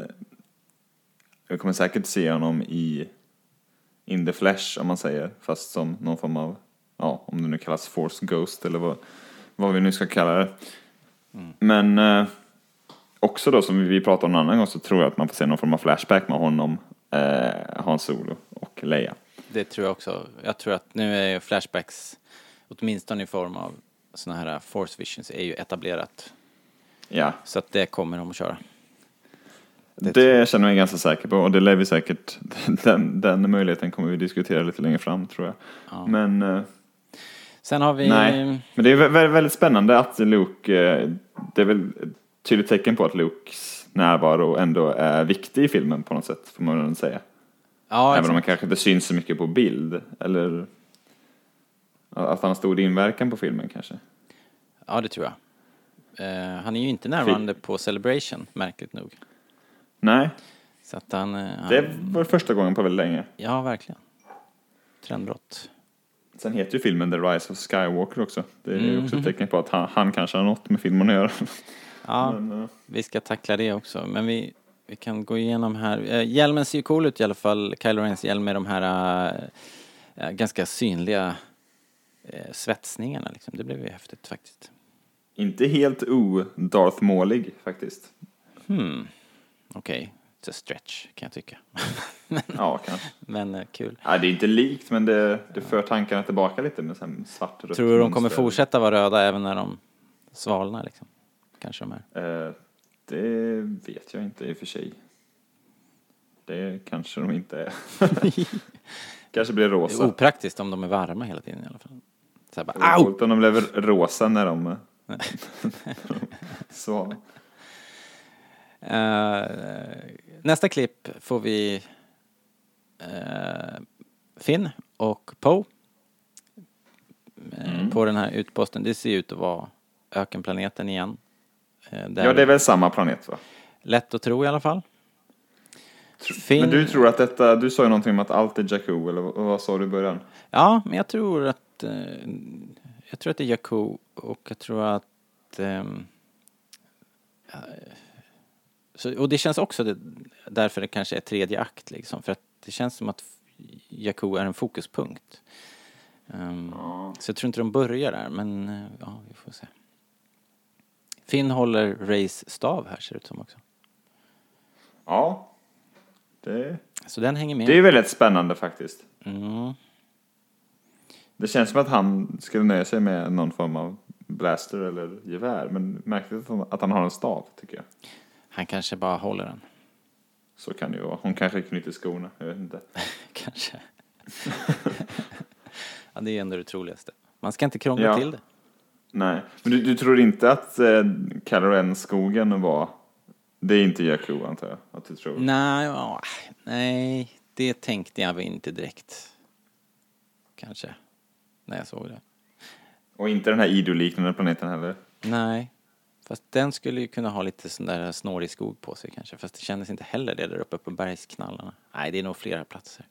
jag kommer säkert se honom i in the flesh om man säger, fast som någon form av, ja om det nu kallas force ghost eller vad, vad vi nu ska kalla det. Men eh, också då som vi pratade om en annan gång så tror jag att man får se någon form av flashback med honom, eh, Hans Solo och Leia. Det tror jag också. Jag tror att nu är flashbacks, åtminstone i form av såna här force visions, är ju etablerat. Ja, Så att det kommer de att köra. Det, känner jag mig ganska säker på och det lär vi säkert, den, den möjligheten kommer vi diskutera lite längre fram tror jag. Men eh, Sen har vi... Nej, men det är vä- vä- väldigt spännande att Luke, eh, det är väl ett tydligt tecken på att Lukes närvaro ändå är viktig i filmen på något sätt, får man väl säga. Ja, Även exakt. om han kanske inte syns så mycket på bild, eller att han har stor inverkan på filmen kanske. ja, det tror jag. Eh, han är ju inte närvarande på Celebration, märkligt nog. Nej, Så att han... eh, han det var första gången på väldigt länge. Ja, verkligen. Trendbrott. Sen heter ju filmen The Rise of Skywalker också. Det är ju också ett tecken på att han, han kanske har något med filmen att göra. Ja, Men, eh, vi ska tackla det också. Men vi, vi kan gå igenom här. Eh, hjälmen ser ju cool ut i alla fall. Kylo Rens hjälm med de här eh, ganska synliga eh, svetsningarna liksom. Det blev ju häftigt faktiskt. inte helt o-Darth-målig faktiskt. Hmm. Okej, it's a stretch kan jag tycka. Ja, kanske. Men eh, kul. Ja, det är inte likt, men det, det för tankarna tillbaka lite med sen svart Tror du de kommer fortsätta vara röda även när de svalnar liksom? Kanske de är. Eh, det vet jag inte i och för sig. Det kanske de inte är. kanske blir Det är rosa. opraktiskt om de är varma hela tiden i alla fall. Så här bara, au! om de blev rosa när de... Eh, nästa klipp får vi eh, Finn och Poe eh, på den här utposten. Det ser ut att vara ökenplaneten igen. Eh, där Ja, det är väl samma planet va? Lätt att tro i alla fall. Finn, Men du tror att detta, du sa ju någonting om att allt är Jakku, eller vad, sa du i början? Ja, men jag tror att eh, jag tror att det är Jakku och jag tror att ja, så, och det känns också det, därför det kanske är tredje akt liksom för att det känns som att Jakku är en fokuspunkt. Ehm, Så jag tror inte de börjar där men eh, ja, vi får se. Finn håller Rays stav här ser det ut som också. Ja. Det, Så den hänger med. det är väldigt spännande faktiskt. Mm. Det känns som att han skulle nöja sig med någon form av blaster eller gevär, men märkligt att han har en stav tycker jag. Han kanske bara håller den. Så kan det ju vara. Hon kanske knyter skorna, jag vet inte. Kanske. Ja, det är ändå det troligaste. Man ska inte krångla Ja. till det. Nej, men du, du tror inte att eh, Kaloren-skogen var... Det är inte Jakku antar jag att du tror? Nej, ja, nej, det tänkte jag väl inte direkt. Kanske, när jag såg det. Och inte den här Ido-liknande planeten heller? Nej, fast den skulle ju kunna ha lite sån där snårig skog på sig kanske. Fast det kändes inte heller det där uppe på bergsknallarna. Nej, det är nog flera platser.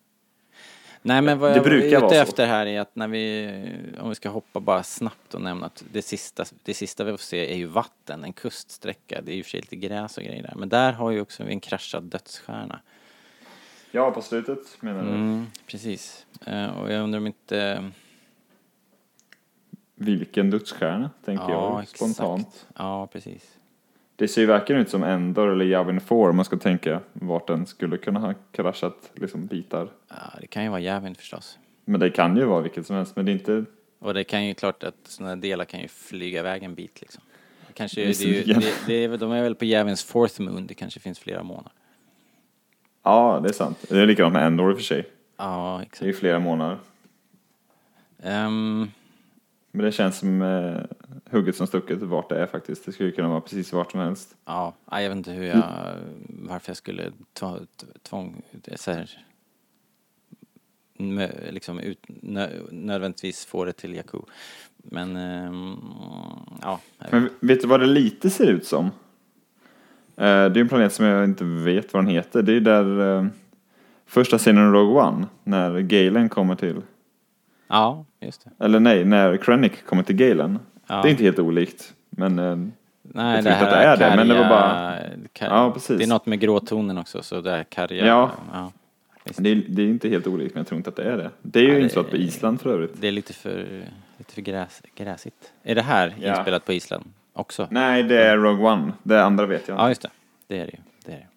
Nej, men vad Det jag är ute så. efter här är att när vi, om vi ska hoppa bara snabbt och nämna att det sista, det sista vi får se är ju vatten, en kuststräcka. Det är ju i och för sig lite gräs och grejer där. Men där har ju också vi en kraschad dödsstjärna. Ja, på slutet menar du? Mm, precis. Eh, och jag undrar om inte... Vilken dödsstjärna, tänker jag spontant. exakt. Ja, precis. Det ser ju varken ut som Endor eller Yavin 4 om man ska tänka vart den skulle kunna ha kraschat liksom bitar. Ja, det kan ju vara Javin förstås. Men det kan ju vara vilket som helst, men det är inte... Och det kan ju klart att sådana delar kan ju flyga iväg en bit liksom. Kanske, det är ju, det, det är, de är väl på Javins fourth moon, det kanske finns flera månader. Ja, det är sant. Det är likadant med Endor i och för sig. Ja, Det är exakt. ju flera månader. Ehm, Men det känns som eh, hugget som stucket vart det är faktiskt. Det skulle kunna vara precis vart som helst. ja, ja, jag vet inte hur jag, varför jag skulle ta, tvång, så här, liksom ut, nö, nödvändigtvis få det till Jakku. Men, ehm, ja. Men vet du vad det lite ser ut som? Eh, det är en planet som jag inte vet vad den heter. Det är där eh, första scenen i Rogue One, när Galen kommer till. Ja, just det. Eller nej, när Krennic kommer till Galen. Ja. Det är inte helt olikt. Men eh, Nej, Jag det här att det är det, men det var bara- kar- Ja, precis. Det är något med gråtonen också, så där karga. Ja. ja. det är, det är inte helt olikt, men jag tror inte att det är det. Det är ju Ja, det- inspelat på Island för övrigt. Det är lite för, lite för gräs, gräsigt. Är det här Ja. inspelat på Island också? Nej, det är Rogue One. Det andra vet jag Ja, inte. just det. Det är det ju. Det är det.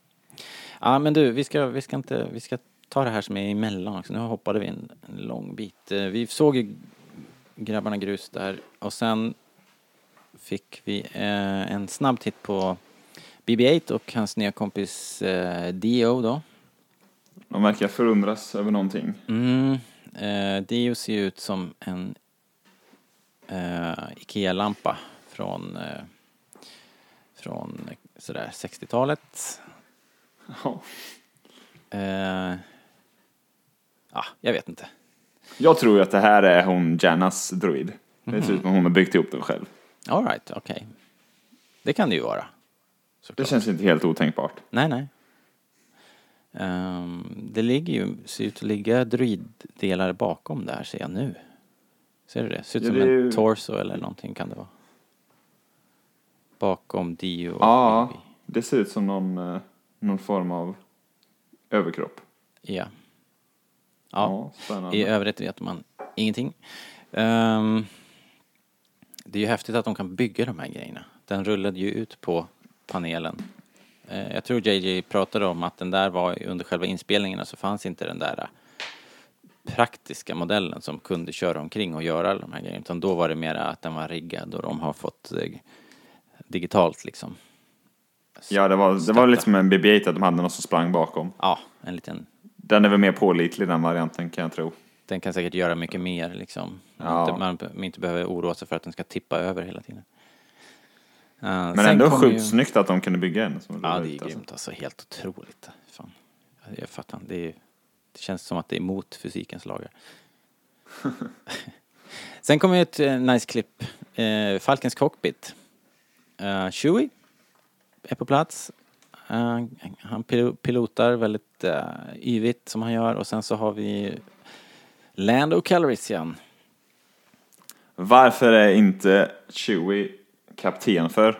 Ja, men du, vi ska, vi ska inte, vi ska ta det här som är emellan också. Nu hoppade vi en, en lång bit. Eh, Vi såg ju Grabbarna Grus där och sen fick vi eh, en snabb titt på BB-8 och hans nya kompis eh, Dio då. De verkar förundras över någonting. Mm, eh, Dio ser ut som en eh, Ikea-lampa från, eh, från sådär 60-talet. Ja. Eh, ja, jag vet inte. Jag tror ju att det här är hon Jannas droid. Det ser ut som hon har byggt ihop den själv. All right, okej. Det kan det ju vara. Det Såklart. känns inte helt otänkbart. Nej, nej. Ehm, det ligger ju, ser ut att ligga droiddelar bakom där ser jag nu. Ser du det? Ser ut Ja, som det en ju- torso eller någonting kan det vara. Bakom Dio och Ja, Bibi. det ser ut som någon, eh, någon form av överkropp. Ja. Ja, spännande. i övrigt vet man ingenting. Ehm, det är ju häftigt att de kan bygga de här grejerna. Den rullade ju ut på panelen. Eh, jag tror JJ pratade om att den där var under själva inspelningarna så fanns inte den där eh, praktiska modellen som kunde köra omkring och göra alla de här grejerna. Utan då var det mera att den var riggad och de har fått eh, digitalt liksom. Ja, det var, det var lite som en BB-8 att de hade någon som sprang bakom. Ja, en liten Den är väl mer pålitlig den varianten kan jag tro. Den kan säkert göra mycket mer liksom. Ja. Inte, man, inte behöver oroa sig för att den ska tippa över hela tiden. Uh, Men ändå sjukt snyggt att de kunde bygga en som Ja, det är ut, alltså. grymt alltså. Helt otroligt. Fan. Jag fattar. Det, är, det känns som att det är emot fysikens lagar. Sen kommer ett eh, nice klipp. Uh, Falkens cockpit. Uh, Chewie är på plats. Eh, han pil- pilotar väldigt uh, yvigt som han gör och sen så har vi Lando Calrissian. Varför är inte Chewie kapten för?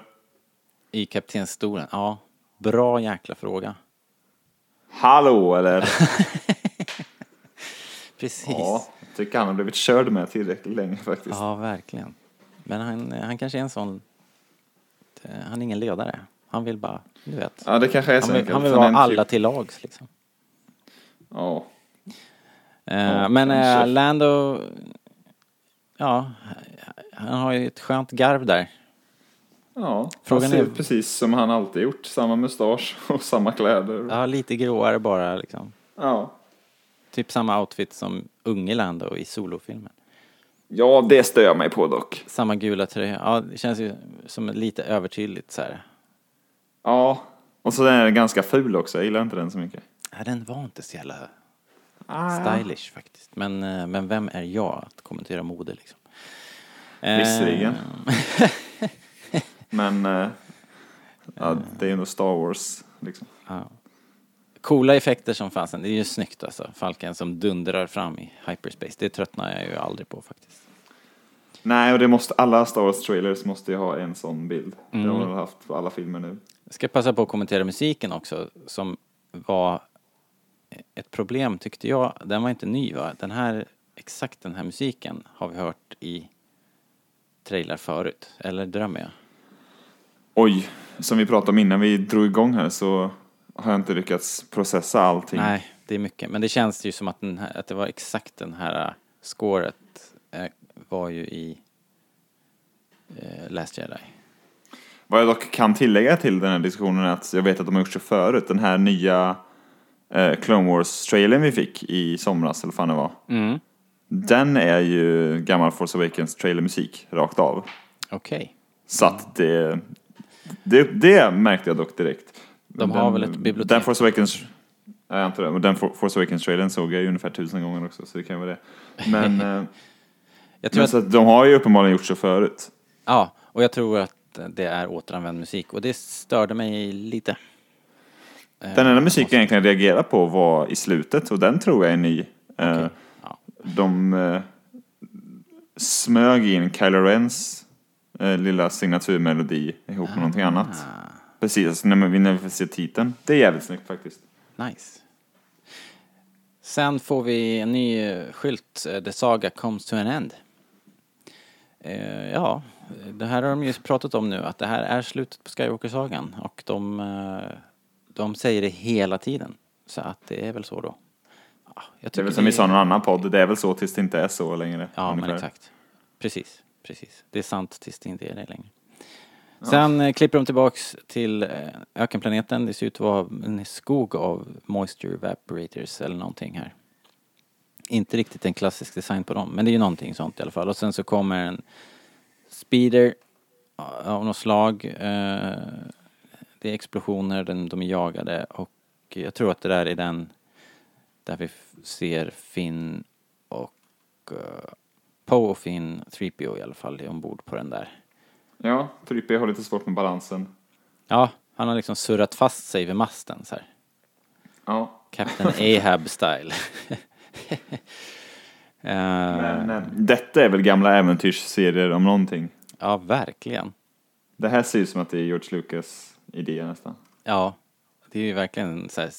I kaptensstolen. Ja, bra jäkla fråga. Hallå eller? Precis. ja, jag tycker han har blivit körd med tillräckligt länge faktiskt. Ja, verkligen. Men han, han kanske är en sån... eh, Han är ingen ledare. Han vill bara, du vet. Ja, det kanske är så Han vill, han vill vara alla typ- till lags liksom. Ja. Eh, Ja, men eh. Lando... Ja, han har ju ett skönt garv där. Ja, Frågan han ser är- ut precis som han alltid gjort. Samma mustasch och samma kläder. Ja, lite gråare bara liksom. Ja. Typ samma outfit som unge Lando i solofilmen. Ja, det stör jag mig på dock. Samma gula tröja. Ja, det känns ju som lite övertydligt så här. Ja, och så är den ganska ful också. Jag gillar inte den så mycket. Ja, den var inte så jävla Ah. stylish faktiskt. Men, eh, men vem är jag att kommentera mode liksom? Eh, Visserligen. Men eh, ja, det är ju ändå Star Wars liksom. Coola effekter som fasen. Det är ju snyggt alltså. Falken som dundrar fram i hyperspace. Det tröttnar jag ju aldrig på faktiskt. Nej, och det måste, alla Star Wars trailers måste ju ha en sån bild. Det har de haft på alla filmer nu. Jag ska passa på att kommentera musiken också som var ett problem tyckte jag. Den var inte ny va? Den här, exakt den här musiken har vi hört i trailer förut. Eller drömmer jag? Oj, som vi pratade om innan vi drog igång här så har jag inte lyckats processa allting. Nej, det är mycket. Men det känns ju som att, här, att det var exakt den här scoret eh, var ju i eh, Last Jedi. Vad jag dock kan tillägga till den här diskussionen är att jag vet att de har gjort så förut. Den här nya eh, Clone Wars-trailern vi fick i somras, eller fan det var. Mm. Den är ju gammal Force Awakens trailermusik, rakt av. Okej. Så att det, det, det märkte jag dock direkt. De har väl ett bibliotek? Den Force Awakens, jag antar det, den For- Force Awakens-trailern såg jag ju ungefär tusen gånger också, så det kan ju vara det. Men, eh, Jag tror men att, så att de har ju uppenbarligen gjort så förut. ja, och jag tror att det är återanvänd musik och det störde mig lite. Eh, Den enda musiken jag egentligen reagerade på var i slutet och den tror jag är ny. Eh, Okej, ja. De eh, smög in Kylo Rens eh, lilla signaturmelodi ihop med någonting annat. Ah. Precis, när vi, när vi får se titeln. Det är jävligt snyggt faktiskt. Nice. Sen får vi en ny eh, skylt, eh, The Saga Comes to an End. Eh, ja, det här har de ju pratat om nu, att det här är slutet på Skywalker-sagan och de, eh, de säger det hela tiden. Så att det är väl så då. Ja, Det är väl som vi sa i någon annan podd, det är väl så tills det inte är så längre. Ja, men ungefär. exakt. Precis, precis. Det är sant tills det inte är det längre. Sen eh, klipper de tillbaks till eh, ökenplaneten. Det ser ut att vara en skog av moisture evaporators eller någonting här. Inte riktigt en klassisk design på dem, men det är ju någonting sånt i alla fall. Och sen så kommer en speeder eh, av något slag. Eh, Det är explosioner, de, de är jagade och jag tror att det där är den där vi ser Finn och uh, Poe och Finn, 3PO i alla fall, är ombord på den där. Ja, Trippy har lite svårt med balansen. Ja, han har liksom surrat fast sig vid masten så här. Ja, Captain Ahab style. Eh, men eh, detta är väl gamla äventyrsserier om någonting. Ja, verkligen. Det här ser ut som att det är George Lucas idé nästan. Ja, det är ju verkligen en så här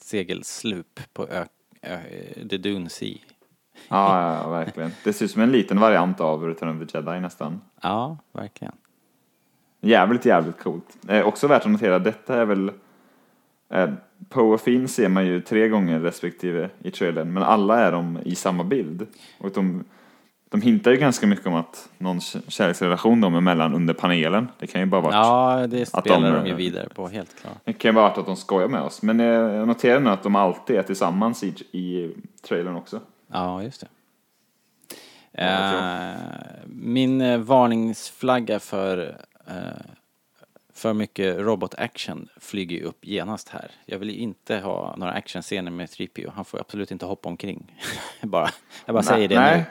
segelslup på ö, ö, The Dune Sea. Ja, ja, ja, verkligen. Det ser ut som en liten variant av Return of the Jedi nästan. Ja, verkligen. Jävligt, jävligt coolt. Eh, också värt att notera, detta är väl... Eh, Poe och Finn ser man ju tre gånger respektive i trailern, men alla är de i samma bild. Och de, de hintar ju ganska mycket om att någon kärleksrelation de emellan under panelen. Det kan ju bara vara Ja, det att spelar de, de ju eh, vidare på, helt klart. Det kan ju vara att de skojar med oss. Men eh, jag noterar nu att de alltid är tillsammans i, i trailern också. Ja, just det. Ja, min varningsflagga för för mycket robot-action flyger ju upp genast här. Jag vill ju inte ha några actionscener med 3PO. Han får absolut inte hoppa omkring. bara, jag bara säger det nu.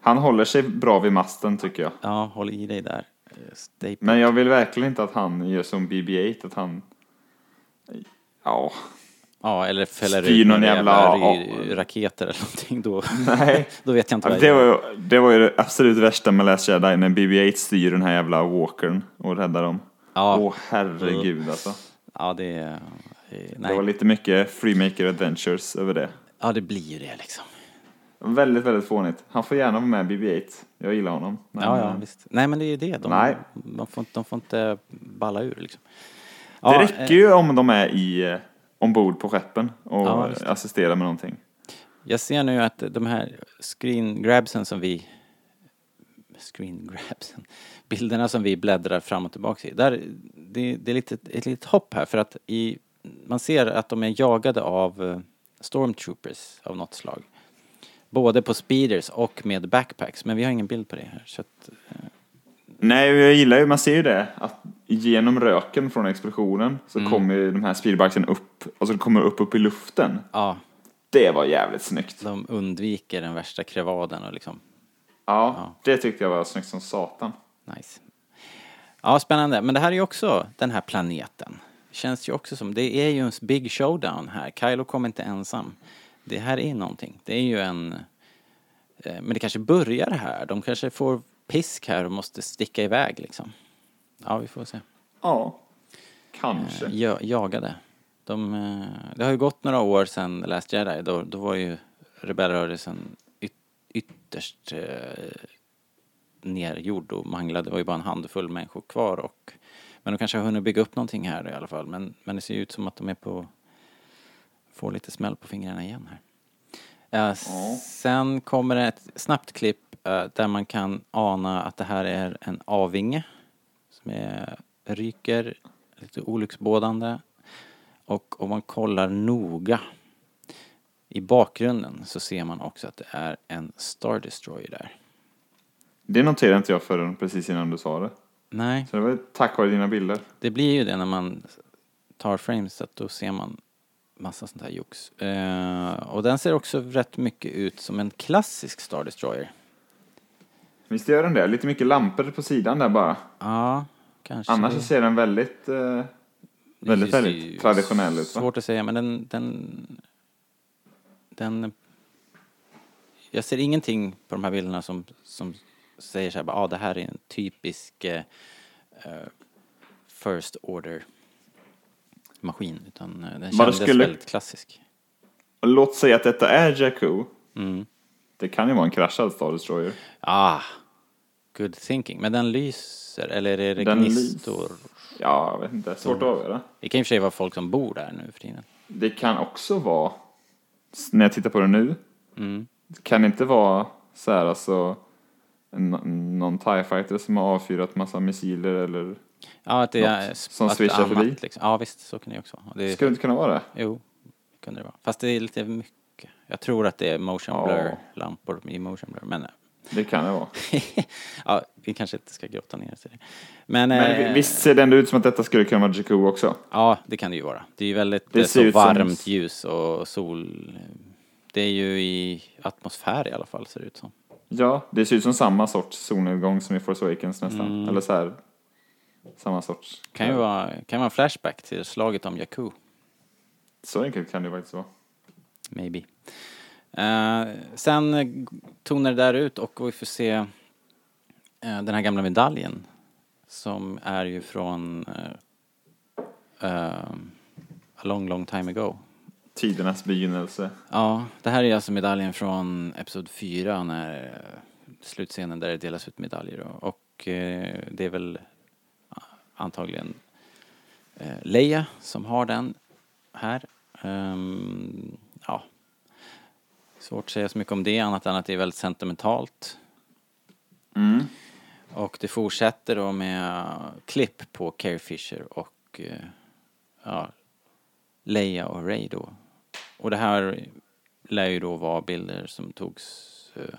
Han håller sig bra vid masten tycker jag. Ja, håll i dig där. Eh, Stay Men jag vill verkligen inte att han gör som BB-8, att han... Ja, Ja, eller fäller ut någon jävla- ry- raketer eller någonting. Då, nej. då vet jag inte vad det, var, ju- det var ju det absolut värsta med Last Jedi, när BB-8 styr den här jävla walkern och räddar dem. Ja. Åh herregud alltså. Ja, det eh, Det Nej. var lite mycket Freemaker Adventures över det. Ja, det blir ju det liksom. Väldigt, väldigt fånigt. Han får gärna vara med BB-8. Jag gillar honom. Men, Ja, ja, eh, visst. Nej, men det är ju det. De, Nej. De, får, inte- de får inte balla ur liksom. Det Ja, räcker eh, ju om de är i, eh, ombord på skeppen och Ja, assisterar med någonting. Jag ser nu att de här screen grabsen som vi... Screen grabsen? Bilderna som vi bläddrar fram och tillbaka i. Där, det, det är lite, ett litet hopp här för att i, man ser att de är jagade av eh, stormtroopers av något slag. Både på speeders och med backpacks. Men vi har ingen bild på det här. Så att, Nej, jag gillar ju, man ser ju det, att genom röken från explosionen så Mm. kommer ju de här speedbikesen upp, och så kommer de upp, upp i luften. ja, Det var jävligt snyggt. de undviker den värsta krevaden och liksom, Ja, det tyckte jag var snyggt som satan. nice. Ja, spännande. Men det här är ju också den här planeten. Känns ju också som, det är ju en big showdown här. Kylo kommer inte ensam. Det här är någonting. Det är ju en, eh, men det kanske börjar här. De kanske får pisk här och måste sticka iväg liksom. Ja, vi får se. Ja, kanske. Ja, jagade. De, eh, det har ju gått några år sedan Last Jedi. Då, då var ju rebellrörelsen ytterst eh, nergjord och manglad. Det var ju bara en handfull människor kvar. Och, men de kanske har hunnit bygga upp någonting här i alla fall. Men, men det ser ju ut som att de är på... Får lite smäll på fingrarna igen här. Eh, Sen kommer ett snabbt klipp eh, där man kan ana att det här är en avinge som är, ryker, lite olycksbådande. Och om man kollar noga i bakgrunden så ser man också att det är en Star Destroyer där. Det noterade inte jag förrän precis innan du sa det. Nej, Så det var tack vare dina bilder. det blir ju det när man tar frames att då ser man massa sånt här jox. Eh, och den ser också rätt mycket ut som en klassisk Star Destroyer. Visst gör den det? Lite mycket lampor på sidan där bara. Ja, kanske. Annars så ser den väldigt, eh, väldigt, väldigt traditionell ut va? Svårt att säga, men den, den, den... Jag ser ingenting på de här bilderna som, som säger så här, ah, det här är en typisk eh, eh, first order maskin, utan eh, den kändes skulle- väldigt klassisk. Låt säga att detta är Jakku. Mm. Det kan ju vara en kraschad Star Destroyer. Ah, good thinking. Men den lyser, eller är det Den gnistor? Ja, jag vet inte. Svårt att avgöra. Det kan i och för sig vara folk som bor där nu för tiden. Det kan också vara, när jag tittar på det nu, Mm. kan det inte vara så här alltså någon TIE fighter som har avfyrat massa missiler eller Ja, att det Något är... som det är swishar förbi. Liksom. Ja, visst, så kan det ju också vara. Det Skulle det inte kunna vara det? Jo, det kunde det vara. Fast det är lite mycket. Jag tror att det är motion Ja. blur-lampor i motion blur. Men Det kan det vara. ja, vi kanske inte ska grotta ner oss i det. Men, Men eh, visst ser det ändå ut som att detta skulle kunna vara Jakku också? ja, det kan det ju vara. Det är ju väldigt Det så ut som- varmt ljus och sol. Det är ju i atmosfär i alla fall ser det ut som. Ja, det ser ut som samma sorts solnedgång som i Force Awakens nästan. Eller så här, samma sorts. Kan ju vara, kan vara en flashback till slaget om Jakku. Så enkelt kan det faktiskt vara. Maybe. Eh, sen tonar det där ut och vi får se eh, den här gamla medaljen som är ju från eh, eh, a long, long time ago. Tidernas begynnelse. Ja, det här är alltså medaljen från Episod 4 när eh, slutscenen där det delas ut medaljer och, och eh, det är väl antagligen Leia som har den här. Ehm, ja, svårt att säga så mycket om det annat än att det är väldigt sentimentalt. Mm. Och det fortsätter då med klipp på Carrie Fisher och eh, ja, Leia och Ray då. Och det här lär ju då vara bilder som togs eh,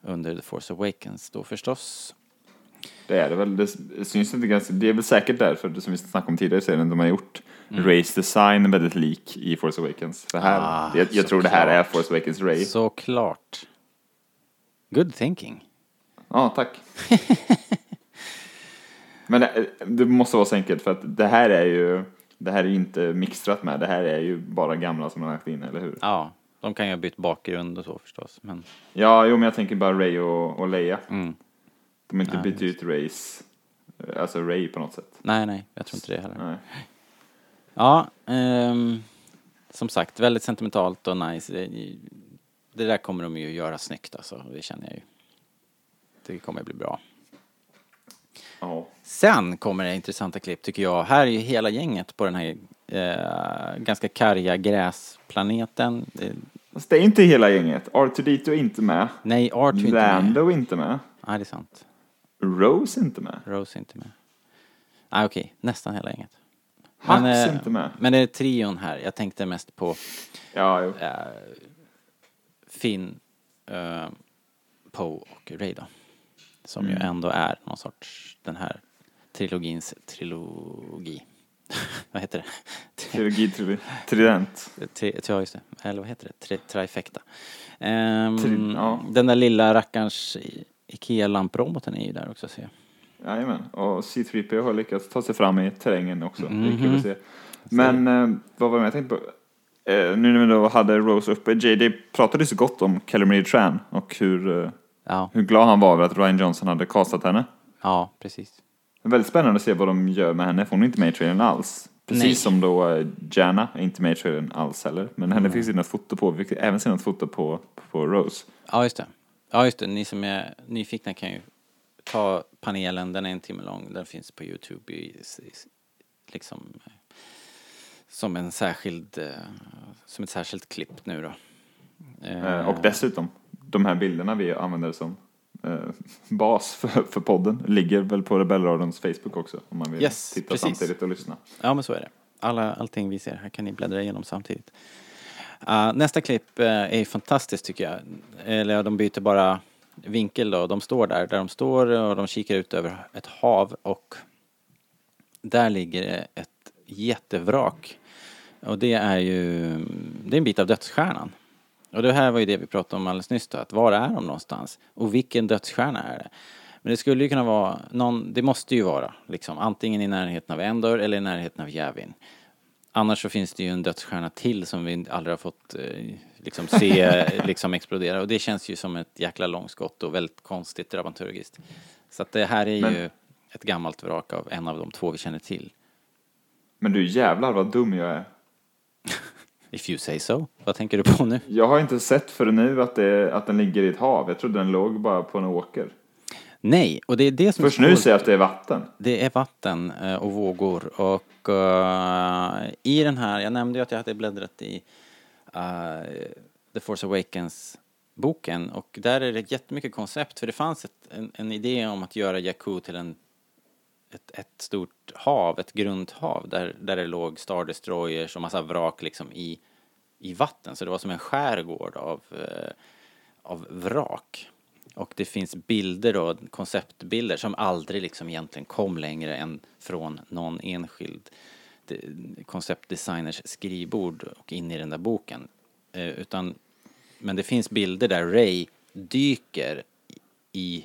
under The Force Awakens då förstås. Det är det väl. Det syns inte ganska. Det är väl säkert därför, som vi snackade om tidigare i serien, de har gjort Rays design väldigt lik i Force Awakens. Det här, Mm. Ah, jag, jag tror det här är. Force Awakens Ray. Såklart. Good thinking. Ja, tack. Men det, det måste vara så enkelt för att det här är ju, det här är ju inte mixtrat med, det här är ju bara gamla som har lagt in, eller hur? Ja, de kan ju ha bytt bakgrund och så förstås. Men Ja, jo men jag tänker bara Ray och, och Leia. mm. De har inte Ja, bytt ut Rays, alltså Ray på något sätt. nej, nej, jag tror inte det heller. Nej. Ja, ehm, som sagt, väldigt sentimentalt och nice. Det, det där kommer de ju göra snyggt alltså, det känner jag ju. Det kommer bli bra. Ja. Sen kommer det intressanta klipp tycker jag. Här är ju hela gänget på den här eh, ganska karga gräsplaneten. Det, Fast det är inte hela gänget. R2D2 är inte med. nej, Art är inte med. Lando är inte med. Nej, det är sant. Rose är inte med. Rose är inte med. Nej, okej, nästan hela gänget. Hux eh, är inte med. Men det är trion här. Jag tänkte mest på Ja, eh, Finn, eh, Poe och Ray då. Som Mm. ju ändå är någon sorts, den här trilogins trilogi. vad heter det? Trilogi, tri- trident. Tri, ja, just det. Eller vad heter det? Tri, trifecta. Ehm, Tri- ja. Den där lilla rackarns Ikea-lamproboten är ju där också ser jag. Jajamän, och C3PO har lyckats ta sig fram i terrängen också. Det är Mhm. kul att se. Men eh, vad var det jag tänkte på? Eh, nu när vi då hade Rose uppe, JJ pratade så gott om Kelly Marie Tran och hur, eh, Ja, hur glad han var över att Ryan Johnson hade castat henne. ja precis. Det är väldigt spännande att se vad de gör med henne, för hon är inte med i trailern alls. Precis Nej. som då eh, Jana är inte med i trailern alls heller. Men henne finns det något foto på, vi fick även se något foto på, på Rose. Ja, just det. Ja, just det. Ni som är nyfikna kan ju ta panelen, den är en timme lång, den finns på Youtube i, i, liksom eh, som en särskild, eh, som ett särskilt klipp nu då. Eh, och dessutom, de här bilderna vi använder som bas för, för podden ligger väl på Rebellradions Facebook också om man vill Yes, titta precis. samtidigt och lyssna. Ja, men så är det. Alla, allting vi ser här kan ni bläddra igenom samtidigt. Uh, nästa klipp är fantastiskt tycker jag. Eller de byter bara vinkel då. De står där, där de står och de kikar ut över ett hav och där ligger ett jättevrak. Och det är ju, det är en bit av dödsstjärnan. Och det här var ju det vi pratade om alldeles nyss då, att var är de någonstans? Och vilken dödsstjärna är det? Men det skulle ju kunna vara någon, det måste ju vara liksom antingen i närheten av Endor eller i närheten av Jävin. Annars så finns det ju en dödsstjärna till som vi aldrig har fått eh, liksom se liksom explodera och det känns ju som ett jäkla långskott och väldigt konstigt dramaturgiskt. Så att det här är Men- ju ett gammalt vrak av en av de två vi känner till. Men du jävlar vad dum jag är. If you say so. Vad tänker du på nu? Jag har inte sett för nu att, det, att den ligger i ett hav. Jag trodde den låg bara på en åker. Nej, och det är det som Först är nu ser jag att det är vatten. Det är vatten eh, och vågor och eh, Eh, i den här, jag nämnde ju att jag hade bläddrat i eh, The Force Awakens boken och där är det jättemycket koncept för det fanns ett, en, en idé om att göra Jakku till en ett, ett stort hav, ett grundhav där, där det låg Star Destroyers och massa vrak liksom i, i vatten så det var som en skärgård av, eh, av vrak. Och det finns bilder då, konceptbilder som aldrig liksom egentligen kom längre än från någon enskild konceptdesigners skrivbord och in i den där boken. Eh, utan, men det finns bilder där Ray dyker i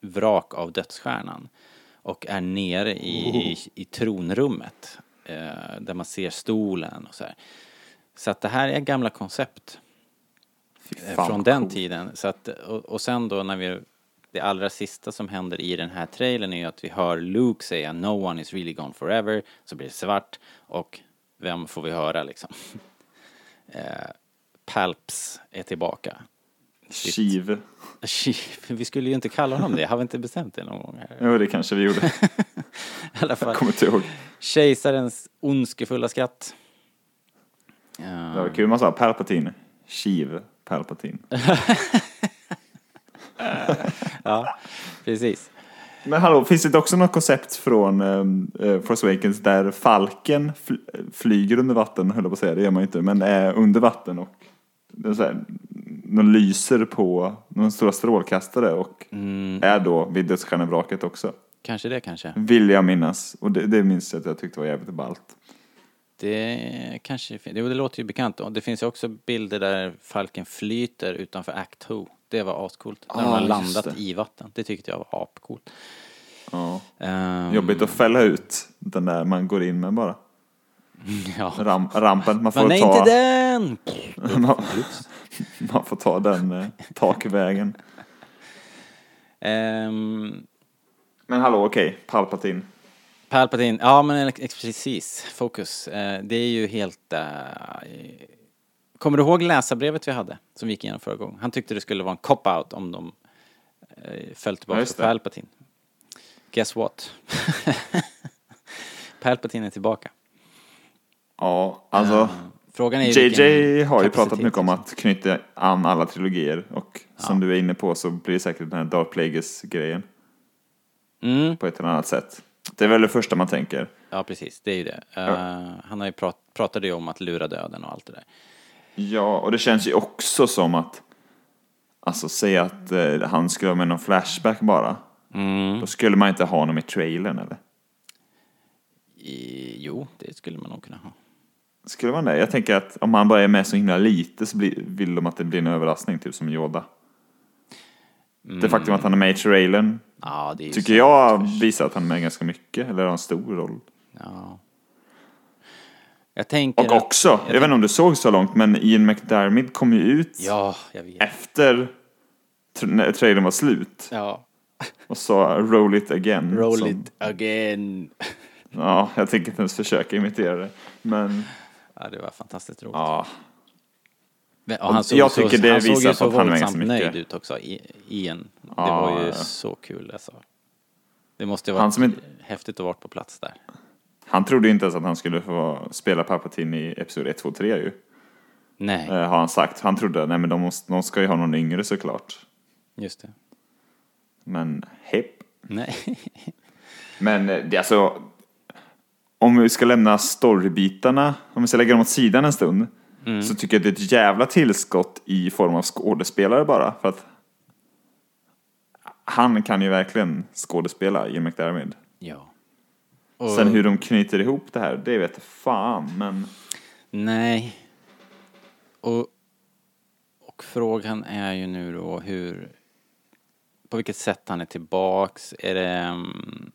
vrak av dödsstjärnan och är nere i, i, i tronrummet eh, där man ser stolen och så här. Så att det här är gamla koncept eh, Fan, från den coolt. tiden. Så att, och, och sen då när vi, det allra sista som händer i den här trailern är ju att vi hör Luke säga No one is really gone forever, så blir det svart och vem får vi höra liksom? eh, Palps är tillbaka. Kiv. Vi skulle ju inte kalla honom det, har vi inte bestämt det någon gång här? Jo, det kanske vi gjorde. I alla fall. Jag kommer inte ihåg. Kejsarens ondskefulla skratt. Det var kul man sa Palpatine. Kiv Palpatine. ja, precis. Men hallå, finns det också något koncept från um, Force Awakens där Falken fl- flyger under vatten, höll jag på att säga, det gör man ju inte, men är under vatten och så här, de lyser på någon stora strålkastare och är då vid dödsstjärnevraket också. Kanske det kanske. Vill jag minnas. Och det, det minns jag att jag tyckte var jävligt ballt. Det kanske Jo, det låter ju bekant. Och det finns ju också bilder där falken flyter utanför Act 2. Det var ascoolt. När de Ah, har just landat det. i vatten. Det tyckte jag var apcoolt. Ja. Ehm, Jobbigt att fälla ut den där man går in med bara. Ja. Ram, rampen, man får Men nej, ta... inte den! man, man får ta den eh, takvägen. Ehm, Men hallå, okej, Palpatine. Palpatine, ja men precis, fokus. Eh, det är ju helt... eh, kommer du ihåg läsarbrevet vi hade som vi gick igenom förra gången? Han tyckte det skulle vara en cop-out om de uh, föll Ja, tillbaka just på. Palpatine. Guess what? Palpatine är tillbaka. Ja, alltså. Eh, Frågan är JJ vilken har ju pratat mycket om liksom. att knyta an alla trilogier och som du är inne på så blir det säkert den här Darth Plagueis-grejen Mm, på ett eller annat sätt. Det är väl det första man tänker. ja precis, det är ju det. Eh, Han har ju prat, pratade ju om att lura döden och allt det där. Ja, och det känns ju också som att, alltså säga att eh, han skulle ha med någon flashback bara. Mm. Då skulle man inte ha honom i trailern eller? I, jo, det skulle man nog kunna ha. Skulle man det? Jag tänker att om han bara är med så himla lite så blir, vill de att det blir en överraskning, typ som Yoda. Det faktum att han är med i trailern Ja, tycker jag visar att han är med ganska mycket, eller har en stor roll. Ja. Jag tänker Och att- också, jag, vet inte om du såg så långt, men Ian McDermid kom ju ut Ja, jag efter när trailern var slut Ja. och sa roll it again. Roll som- it again. Ja, jag tänker inte ens försöka imitera det. Men Ja, det var fantastiskt roligt. ja, Men- och han såg jag så, tycker det han såg visar ju så våldsamt nöjd ut också, Ian. Det Ja, var ju ja. så kul alltså. Det måste ju Han som inte- häftigt att vara på plats där. Han trodde inte ens att han skulle få spela Palpatine i Episod 1, 2, 3 ju. Nej, Eh, har han sagt. Han trodde, nej men de, måste, de ska ju ha någon yngre såklart. just det. Men hepp. Nej. Men eh, det alltså, om vi ska lämna storybitarna, om vi ska lägga dem åt sidan en stund, Mm. så tycker jag det är ett jävla tillskott i form av skådespelare bara. För att han kan ju verkligen skådespela, Ian McDermid. Ja. Och, Sen hur de knyter ihop det här, det vet jag fan, men... Nej. Och, och frågan är ju nu då hur, på vilket sätt han är tillbaks. Är det, mm,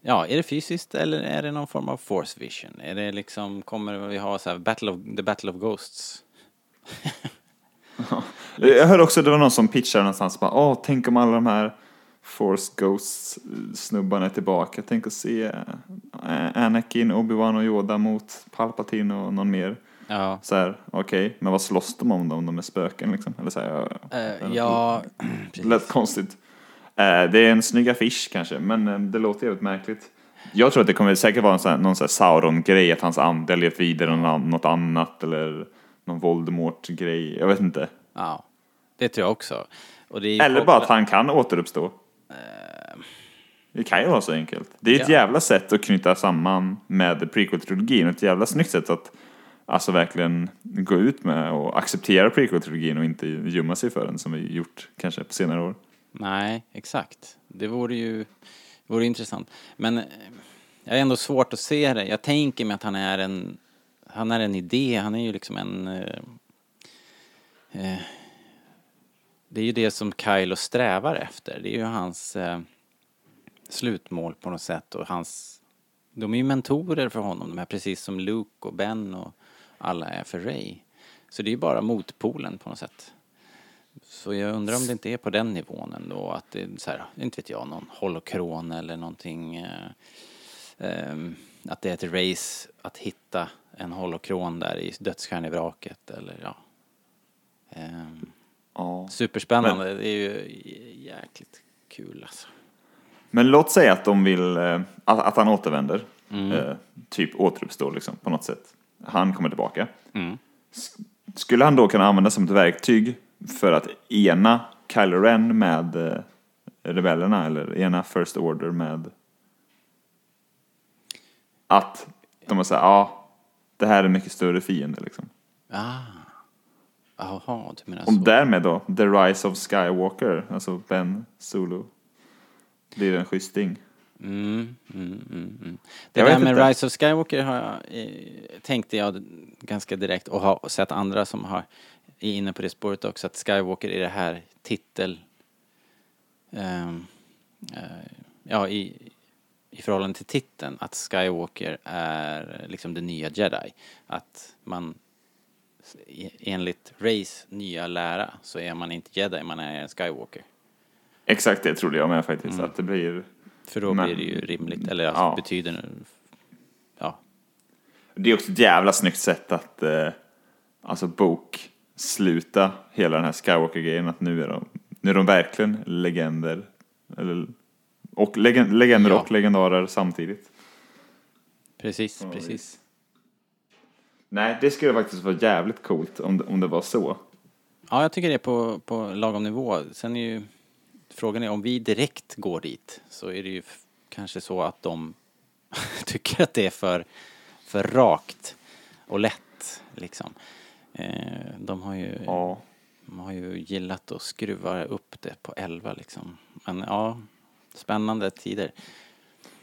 ja, är det fysiskt eller är det någon form av force vision? Är det liksom, kommer vi ha så här battle of, the battle of ghosts? Jag hörde också, det var någon som pitchade någonstans, bara, åh, tänk om alla de här Force Ghosts-snubbarna är tillbaka. Tänk att se eh, Anakin, Obi-Wan och Yoda mot Palpatine och någon mer. Ja. Så här, okej, men vad slåss de om då, om de är spöken liksom? Eller så här, ja, Eh, ja, det lät konstigt. Eh, det är en snygg affisch kanske, men eh, det låter jävligt märkligt. Jag tror att det kommer säkert vara en sån här, någon sån Sauron-grej, att hans ande har levt vidare någon- något annat, eller någon Voldemort-grej, jag vet inte. ja. Det tror jag också. Eller bara att han kan återuppstå. Det kan ju vara så enkelt. Det är ett Ja. jävla sätt att knyta samman med prequel-trilogin. Ett jävla snyggt sätt att alltså verkligen gå ut med och acceptera prequel-trilogin och inte gömma sig för den som vi gjort kanske på senare år. Nej, exakt. Det vore ju vore intressant. Men eh, jag är ändå svårt att se det. Jag tänker mig att han är en, han är en idé, han är ju liksom en... Eh, eh, det är ju det som Kylo strävar efter. Det är ju hans eh, slutmål på något sätt och hans... De är ju mentorer för honom, de här precis som Luke och Ben och alla är för Ray. Så det är ju bara motpolen på något sätt. Så jag undrar om det inte är på den nivån ändå, att det är så här, inte vet jag, någon holokron eller någonting. Eh, eh, att det är ett race att hitta en holokron där i dödsstjärnevraket eller ja. Ehm, Ja. superspännande, det är ju jäkligt kul alltså. Men låt säga att de vill, eh, att, att han återvänder. Eh, typ återuppstår liksom på något sätt. Han kommer tillbaka. Mm. Skulle han då kunna användas som ett verktyg för att ena Kylo Ren med eh, rebellerna eller ena First Order med att de har sagt ja, det här är en mycket större fiende liksom. Ah. Jaha, du menar Och så. därmed då, The Rise of Skywalker, alltså Ben Solo, blir en schysting. Mm, mm, mm, mm. Det Jag där med inte. Rise of Skywalker har jag, eh, tänkte jag ganska direkt och har sett andra som har, är inne på det spåret också, att Skywalker är det här titel, ehm, eh, ja i, i förhållande till titeln, att Skywalker är liksom det nya jedi. Att man enligt Rays nya lära så är man inte jedi, man är en Skywalker. Exakt det trodde jag med faktiskt, att det blir För då Men- blir det ju rimligt, eller alltså Ja. betyder, ja, Det är också ett jävla snyggt sätt att eh, alltså bok sluta hela den här Skywalker-grejen att nu är de, nu är de verkligen legender. Eller, och legend, legender Ja. och legendarer samtidigt. Precis, precis. Nej, det skulle faktiskt vara jävligt coolt om, det- om det var så. Ja, jag tycker det är på, på lagom nivå. Sen är ju frågan är om vi direkt går dit så är det ju kanske så att de tycker att det är för, för rakt och lätt lätt liksom. Eh, de har ju, Ja. de har ju gillat att skruva upp det på 11 liksom. Men ja, spännande tider.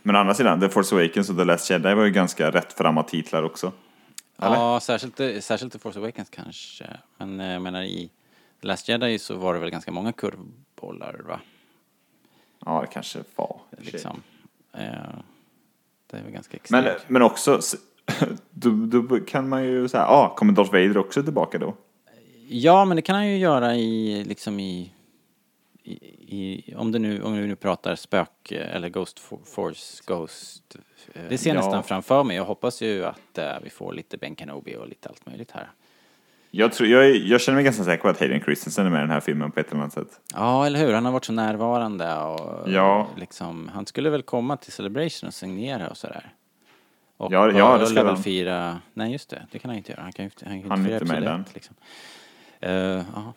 Men å andra sidan, The Force Awakens och The Last Jedi var ju ganska rättframma titlar också. Eller? Ja, särskilt, eh, särskilt i Force Awakens kanske. Men eh, jag menar i The Last Jedi så var det väl ganska många kurvbollar va? Ja, det kanske var. Liksom. Eh, det är väl ganska extremt. Men, men också, då, då kan man ju säga, ja, ah, kommer Darth Vader också tillbaka då? Ja, men det kan han ju göra i, liksom i, i, i om, det nu, om nu pratar spök eller Ghost For- Force Ghost. eh, Det ser jag Ja. nästan framför mig. Jag hoppas ju att eh, vi får lite Ben Kenobi och lite allt möjligt här. Jag, tror, jag, är- jag känner mig ganska säker på att Hayden Christensen är med i den här filmen på ett eller annat sätt. Ja, eller hur? Han har varit så närvarande och Ja. liksom, han skulle väl komma till Celebration och signera och sådär. Och, Ja, ja, det och skulle han. 4, nej just det, det kan han inte göra. Han kan ju inte, han kan Han är inte inte fira med i den. Liksom. Eh, ja.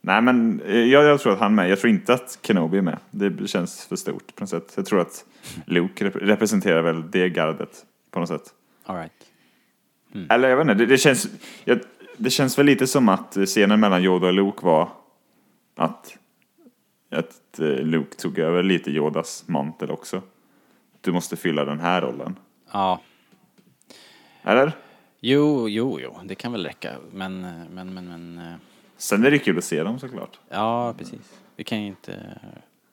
Nej, men eh, jag, jag tror att han är med. Jag tror inte att Kenobi är med. Det känns för stort på något sätt. Jag tror att Luke rep- representerar väl det gardet på något sätt. All right. Eller jag vet inte, det, det känns... Jag, det känns väl lite som att scenen mellan Yoda och Luke var att, att eh, Luke tog över lite Yodas mantel också. Du måste fylla den här rollen. Ja, Eller? jo, jo, jo, det kan väl räcka. Men, eh, men, men, men, Sen är det kul att se dem såklart. ja, precis. Vi kan ju inte,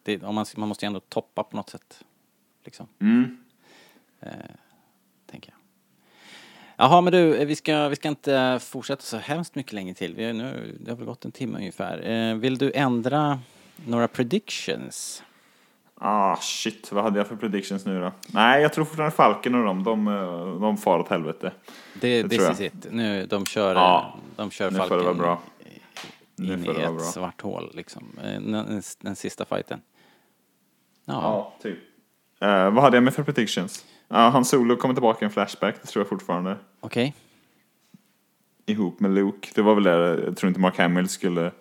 det, om man, man måste ju ändå toppa på något sätt. Liksom. Mm. Eh, tänker jag. Jaha, men du, eh, vi ska, vi ska inte fortsätta så hemskt mycket längre till. Vi är nu, det har väl gått en timme ungefär. Eh, vill du ändra några predictions? Ah, shit. Vad hade jag för predictions nu då? Nej, jag tror fortfarande Falken och dem, de, eh, de far åt helvete. Det, Det this is it. Nu, de kör, Ja, de kör nu får det Falken vara bra. In i ett bra. svart hål liksom. Eh, Den, den sista fighten. Ja. Ja, typ. Eh, vad hade jag med för predictions? Ja, han Solo kommer tillbaka i en flashback, det tror jag fortfarande. Okej. Ihop med Luke. Det var väl det, jag tror inte Mark Hamill skulle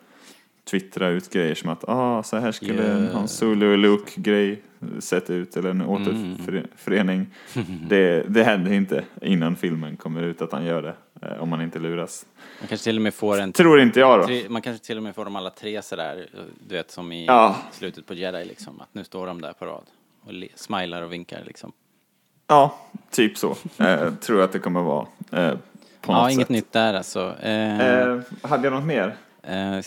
twittra ut grejer som att ah, så här skulle en Ja. Han Solo och Luke-grej sett ut, eller en Mm. återförening. det, det händer inte innan filmen kommer ut att han gör det, eh, om man inte luras. Man kanske till och med får en... Tror inte jag då. Tre, man kanske till och med får dem alla tre sådär, du vet som i Ja. slutet på Jedi liksom. Att nu står de där på rad och smilar och vinkar liksom. Ja, typ så. Eh, tror jag att det kommer vara. Eh, på Ja, något inget sätt. nytt där alltså. Eh, Eh, hade jag något mer?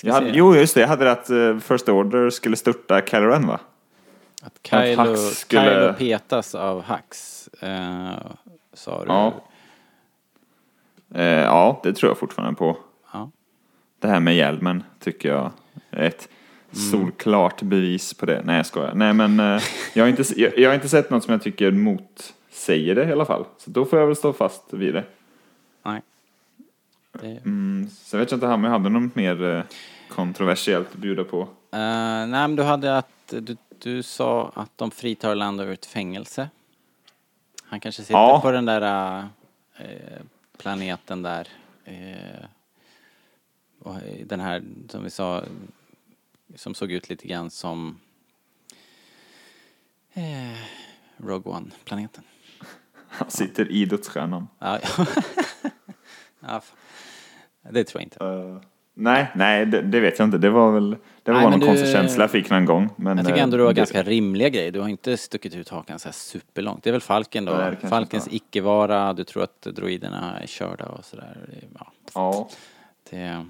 Jag hade, jo, just det. Jag hade att eh, First Order skulle störta Kylo Ren, va? Att Kylo, Hux skulle- Kylo petas av Hux, eh, sa du. Ja. Eh, ja, det tror jag fortfarande på. Ja. Det här med hjälmen tycker jag är ett Mm. solklart bevis på det. Nej, jag skojar. Nej, men jag, har inte, jag, jag har inte sett något som jag tycker motsäger det i alla fall. Så då får jag väl stå fast vid det. Det, Mm, så vet jag inte om jag hade något mer eh, kontroversiellt att bjuda på. Eh, nej, men du hade att du, du sa att de fritar Lando ur ett fängelse. Han kanske sitter Ja. på den där eh, planeten där. Och den här, som vi sa, som såg ut lite grann som eh, Rogue One-planeten. Han sitter i dödsstjärnan. Ja, ja. det tror jag inte. Eh, nej, nej det, det vet jag inte. Det var väl det var Nej, någon du- konstig känsla jag fick någon gång. Men, Jag tycker eh, ändå du har det- ganska rimliga grejer. Du har inte stuckit ut hakan så här superlångt. Det är väl Falken då? Nej, Falkens icke-vara. Du tror att droiderna är körda och sådär. Ja, Ja. det,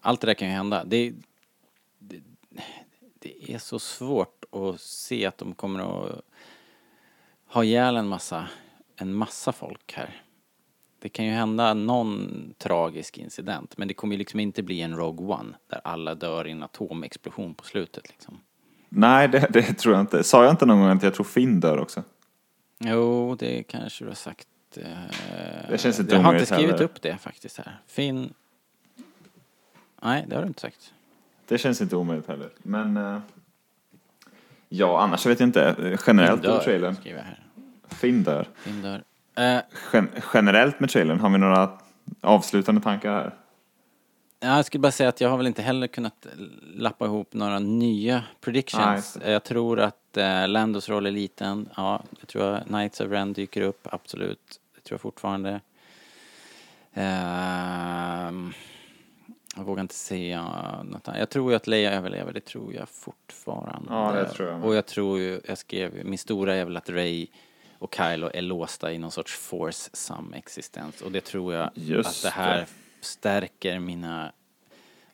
allt det där kan ju hända. Det, det, det är så svårt att se att de kommer att ha ihjäl en massa, en massa folk här. Det kan ju hända någon tragisk incident men det kommer ju liksom inte bli en Rogue One där alla dör i en atomexplosion på slutet liksom. Nej, det, det tror jag inte. Sa jag inte någon gång att jag tror Finn dör också? Jo, det kanske du har sagt. eh, Det känns inte Jag har inte skrivit heller. upp det faktiskt här. Finn... Nej, det har du inte sagt. Det känns inte omöjligt heller. Men... eh, ja, annars vet jag inte. Generellt dör, trailern. Finn dör. Finn dör. Eh, Gen generellt med trailern, har vi några avslutande tankar här? ja, jag skulle bara säga att jag har väl inte heller kunnat lappa ihop några nya predictions. Eh, Jag tror att eh, Landos roll är liten. Ja, jag tror att Knights of Ren dyker upp, absolut. Det tror jag fortfarande. Ehm, jag vågar inte säga något annat. Jag tror ju att Leia överlever, det tror jag fortfarande. Ja, det tror jag. Och jag tror ju, jag skrev, min stora är väl att Ray och Kylo är låsta i någon sorts force samexistens. Och det tror jag Just att det här det. stärker mina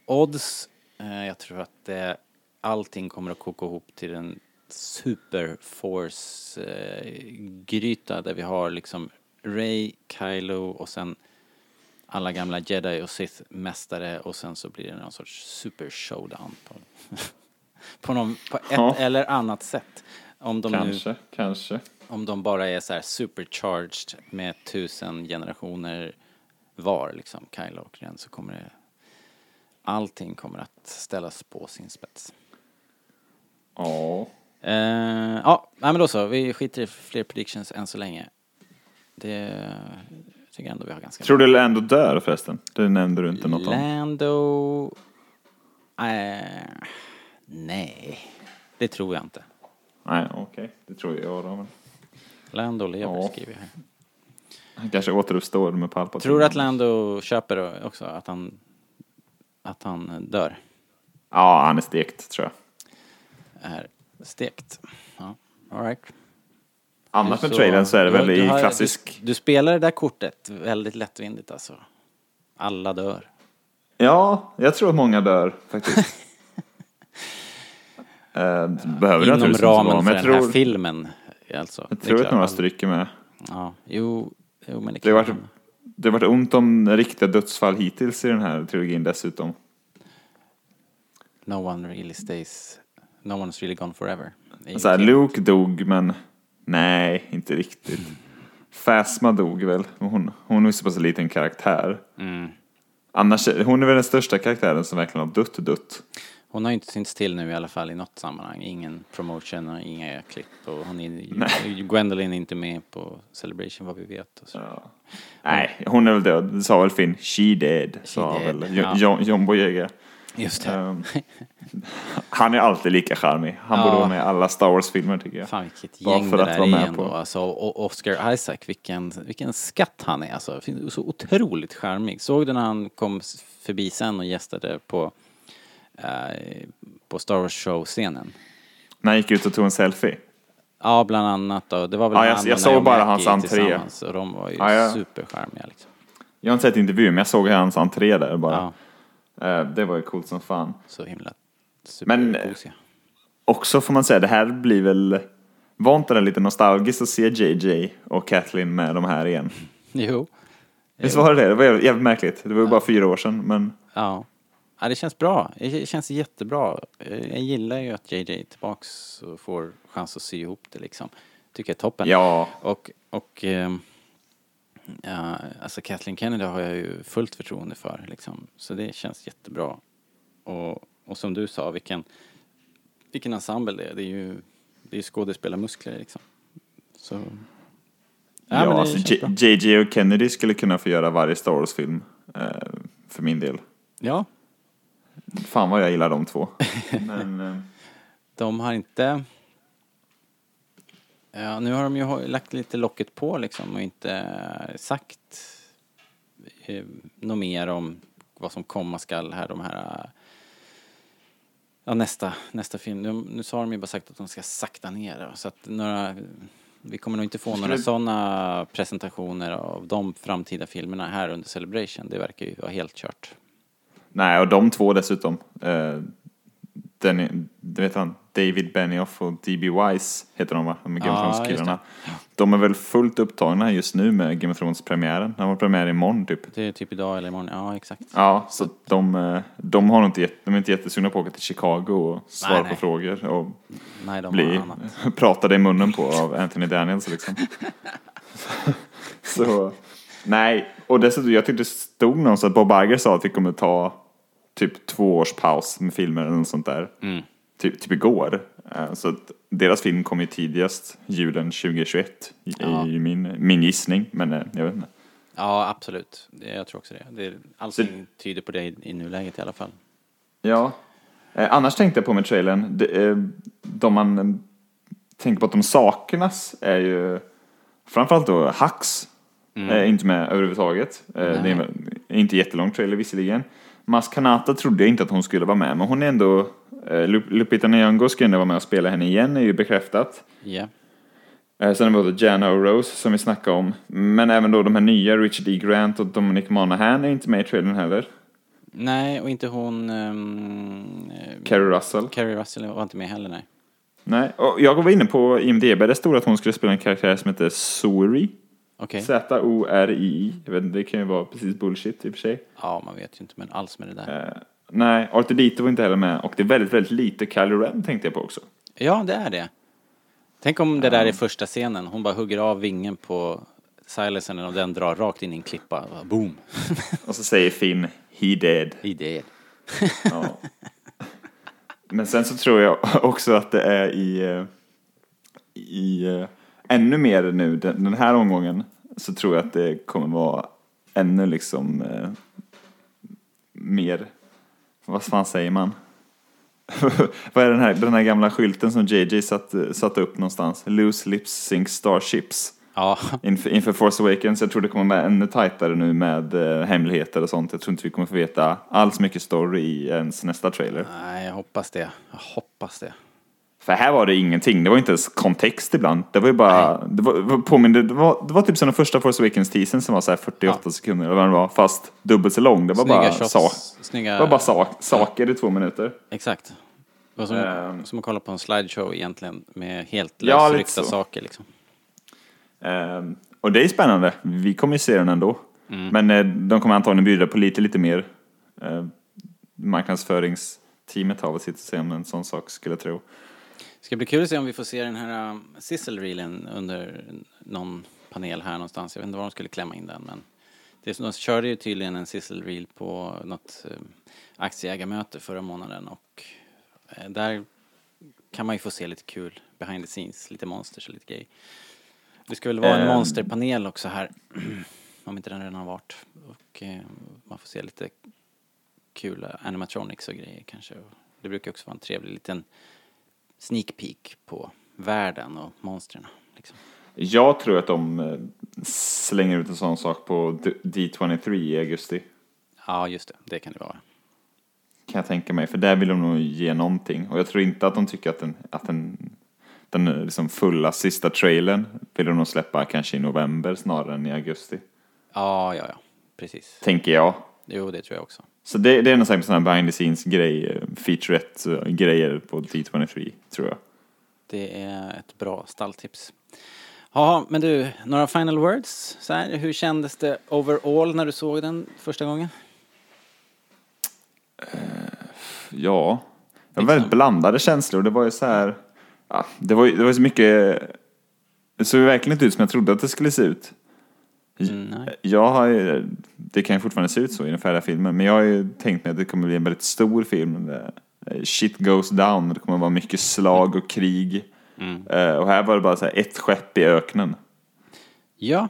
odds. Eh, jag tror att det, allting kommer att koka ihop till en super force eh, där vi har liksom Ray, Kylo och sen alla gamla jedi och sith mästare och sen så blir det någon sorts super showdown på, på, någon, på ett Ja. eller annat sätt. Om de nu Kanske, kanske. Om de bara är så här supercharged med tusen generationer var, liksom, Kylo och Ren, så kommer det... Allting kommer att ställas på sin spets. Ja. Eh, ja, nej, men då så. Vi skiter i fler predictions än så länge. Det tycker jag ändå vi har ganska Tror du Lando dör förresten? Det nämnde du inte något om. Lando... Eh, nej, det tror jag inte. Nej, okej. Det tror jag då. Men Lando lever, Ja. skriver jag här. han kanske återuppstår med Palpatine. Tror du att Lando köper också att han, att han dör? Ja, han är stekt tror jag. Är stekt? Ja, all right. Annars med trailern så är det du- väl du i har- klassisk... Du, du spelar det där kortet väldigt lättvindigt alltså. Alla dör. Ja, jag tror att många dör faktiskt. Eh, det behöver Inom ramen för den jag här tror, filmen. Alltså. jag Det tror att några stryker med. Ja, jo, jo men det Det har kan varit, det har varit ont om riktiga dödsfall hittills i den här trilogin dessutom. No one really stays, no one's really gone forever. Det Så här. Luke dog, men nej, inte riktigt. Phasma dog väl. Hon, hon är så pass liten karaktär. Mm. Annars, hon är väl den största karaktären som verkligen har dött dött. Hon har ju inte synts till nu i alla fall i något sammanhang. Ingen promotion och inga klipp. Och hon är, Gwendolyn är inte med på Celebration vad vi vet. Och så. Ja. Nej, hon är väl död. Det sa väl Finn. She dead, sa dead, väl ja. Jo- John, John Boyega. Just det. Ehm, han är alltid lika charmig. Han Ja. borde vara med i alla Star Wars-filmer tycker jag. Fan vilket Bara gäng för det att där vara är med ändå. på- Alltså, och Oscar Isaac, vilken, vilken skatt han är alltså. Så otroligt charmig. Såg du när han kom förbi sen och gästade på, på Star Wars show-scenen? När han gick ut och tog en selfie. Ja, bland annat då. Det var väl Ja, jag- han jag såg bara hans entré. Och de var ju Ja, ja. supercharmiga liksom. Jag har inte sett intervjun, men jag såg hans entré där bara. Ja, Eh, det var ju coolt som fan. så himla Men- supergosiga. Också får man säga, det här blir väl... Var inte det lite nostalgiskt att se JJ och Kathleen med de här igen? Jo. Visst var det det? Det var jävligt, jävligt märkligt. Det var ju bara fyra år sedan, men... Ja. Ja, det känns bra. Det känns jättebra. Jag gillar ju att JJ är tillbaks och får chans att sy ihop det liksom. Tycker jag är toppen. Ja, Och, och ehm, ja, alltså Kathleen Kennedy har jag ju fullt förtroende för liksom. Så det känns jättebra. Och, och som du sa, vilken, vilken ensemble det är. Det är ju, det är skådespelarmuskler liksom. Så... ja, det alltså. JJ och Kennedy skulle kunna få göra varje Star Wars-film. Eh, för min del. Ja, Fan vad jag gillar de två. Men... Eh, de har inte... Ja, nu har de ju lagt lite locket på liksom och inte sagt eh, något mer om vad som komma skall här, de här... Ja, nästa, nästa film. Nu, nu har de ju bara sagt att de ska sakta ner så att några... Vi kommer nog inte få några sådana presentationer av de framtida filmerna här under Celebration. Det verkar ju vara helt kört. Nej, och de två dessutom. Eh, den, du vet han, David Benioff och D.B. Wise heter de va? De är Game of Ja, Thrones-killarna. De är väl fullt upptagna just nu med Game of Thrones-premiären. De har premiär imorgon typ. Det är typ idag eller imorgon. Ja, exakt. Ja, så de, eh, de, har inte, de är inte jättesugna på att åka till Chicago och svara Nej, på nej. frågor och Nej, de bli pratade i munnen på av Anthony Daniels liksom. så, nej, och dessutom, jag tyckte det stod någonstans att Bob Iger sa att vi kommer ta typ två års paus med filmer eller något sånt där. Mm. Typ, typ igår. Eh, Så att deras film kommer ju tidigast julen 2021 i Ja. min, min gissning, men eh, jag vet inte. Ja, absolut. Jag tror också det. det allting tyder på det i, i nuläget i alla fall. Ja. Eh, annars tänkte jag på med trailern, det, eh, de man eh, tänker på att de saknas är ju framförallt då Hux. är inte med överhuvudtaget. Eh, det är inte jättelång trailer visserligen. Mas Kanata trodde jag inte att hon skulle vara med, men hon är ändå... Eh, Lup- Lupita Nyong'o ska ändå vara med och spela henne igen, är ju bekräftat. Eh, Sen har vi då Jana O'Rose som vi snackade om. Men även då de här nya, Richard E. Grant och Dominic Monaghan är inte med i trailern heller. Nej, och inte hon... Um, Carrie Russell. Carrie Russell var inte med heller, nej. Nej, och jag var inne på IMDB, det stod att hon skulle spela en karaktär som heter Suri. Z-O-R-I-I. Jag vet inte, det kan ju vara precis bullshit i och för sig. Ja, man vet ju inte men alls med det där. Eh, nej, Arthur Dito var inte heller med och det är väldigt, väldigt lite Kylo Ren tänkte jag på också. Ja, det är det. Tänk om det där är första scenen. Hon bara hugger av vingen på silensen och den drar rakt in i en klippa. Boom! Och så säger Finn, he dead. I det. Ja. Men sen så tror jag också att det är i, eh, i eh, ännu mer nu, den, den här omgången, så tror jag att det kommer vara ännu liksom eh, mer, vad fan säger man? vad är den här, den här gamla skylten som JJ satt, satte upp någonstans? Loose lips sink starships. Ja, Inför, inför Force Awakens, jag tror det kommer vara ännu tajtare nu med eh, hemligheter och sånt. Jag tror inte vi kommer få veta alls mycket story i ens nästa trailer. nej, jag hoppas det. Jag hoppas det. För här var det ingenting, det var inte ens kontext ibland. Det var ju bara, det var, påminner, det var, det var typ som den första Force Awakens-teasern som var så här 48 Ja. sekunder eller vad det var, fast dubbelt så lång. Det var Snygga bara, shots. sak, Snygga... det var bara sak, saker i två minuter. Exakt. Det var som, Ehm. som att kolla på en slideshow egentligen med helt Ja, lösryckta saker liksom. Ehm, och det är spännande, vi kommer ju se den ändå. Mm. Men eh, de kommer antagligen bjuda på lite, lite mer. Eh, marknadsföringsteamet har väl sitt att säga om en sån sak, skulle jag tro. Ska bli kul att se om vi får se den här um, sizzle-reelen under någon panel här någonstans. Jag vet inte var de skulle klämma in den men det de körde ju tydligen en sizzle-reel på något um, aktieägarmöte förra månaden och eh, där kan man ju få se lite kul behind the scenes, lite monsters och lite grejer. Det ska väl vara en Ehm. monsterpanel också här, om inte den redan har varit. Och eh, man får se lite kul animatronics och grejer kanske. Det brukar också vara en trevlig liten sneak peek på världen och monstren. Liksom. Jag tror att de eh, slänger ut en sån sak på D- D23 i augusti. Ja, just det. Det kan det vara. Kan jag tänka mig, för där vill de nog ge någonting. Och jag tror inte att de tycker att den, att den, den eh, liksom fulla sista trailern vill de nog släppa kanske i november snarare än i augusti. Ja, ja, ja. Precis. Tänker jag. Jo, det tror jag också. Så det, det är någon sån här behind the scenes grej, eh, featurette eh, grejer på D23 tror jag. Det är ett bra stalltips. Ja, men du, några final words? Så här, hur kändes det overall när du såg den första gången? Ja, det var Liksom. väldigt blandade känslor. Det var ju så här, ja, det var ju det var så mycket, det såg verkligen inte ut som jag trodde att det skulle se ut. Mm, nej. Jag har ju, det kan ju fortfarande se ut så i den färdiga filmen, men jag har ju tänkt mig att det kommer bli en väldigt stor film. där eh, Shit goes down, det kommer vara mycket slag och krig. Mm. Eh, Och här var det bara så ett skepp i öknen. Ja.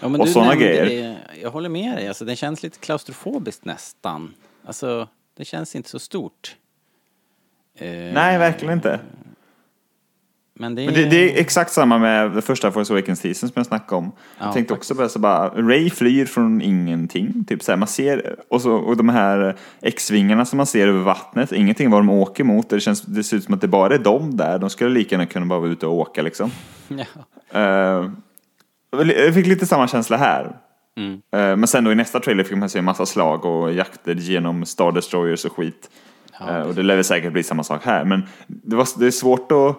ja men Och nämnde grejer. Det. Jag håller med dig. Alltså, den känns lite klaustrofobiskt nästan. Alltså, det känns inte så stort. Eh, Nej, verkligen inte. Men det är... Men det, det är exakt samma med det första Force Awakens teasern som jag snackade om. Ja, jag tänkte också bara så bara, Ray flyr från ingenting. Typ så här, man ser, och, så, och de här X-vingarna som man ser över vattnet, ingenting vad de åker mot. Det, känns, det ser ut som att det bara är de där. De skulle lika gärna kunna bara vara ute och åka liksom. Ja. Eh, jag fick lite samma känsla här. Mm. Eh, men sen då i nästa trailer fick man se en massa slag och jakter genom Star Destroyers och skit. Ja, Eh, och det lär väl säkert bli samma sak här. Men det, var, det, är, svårt att,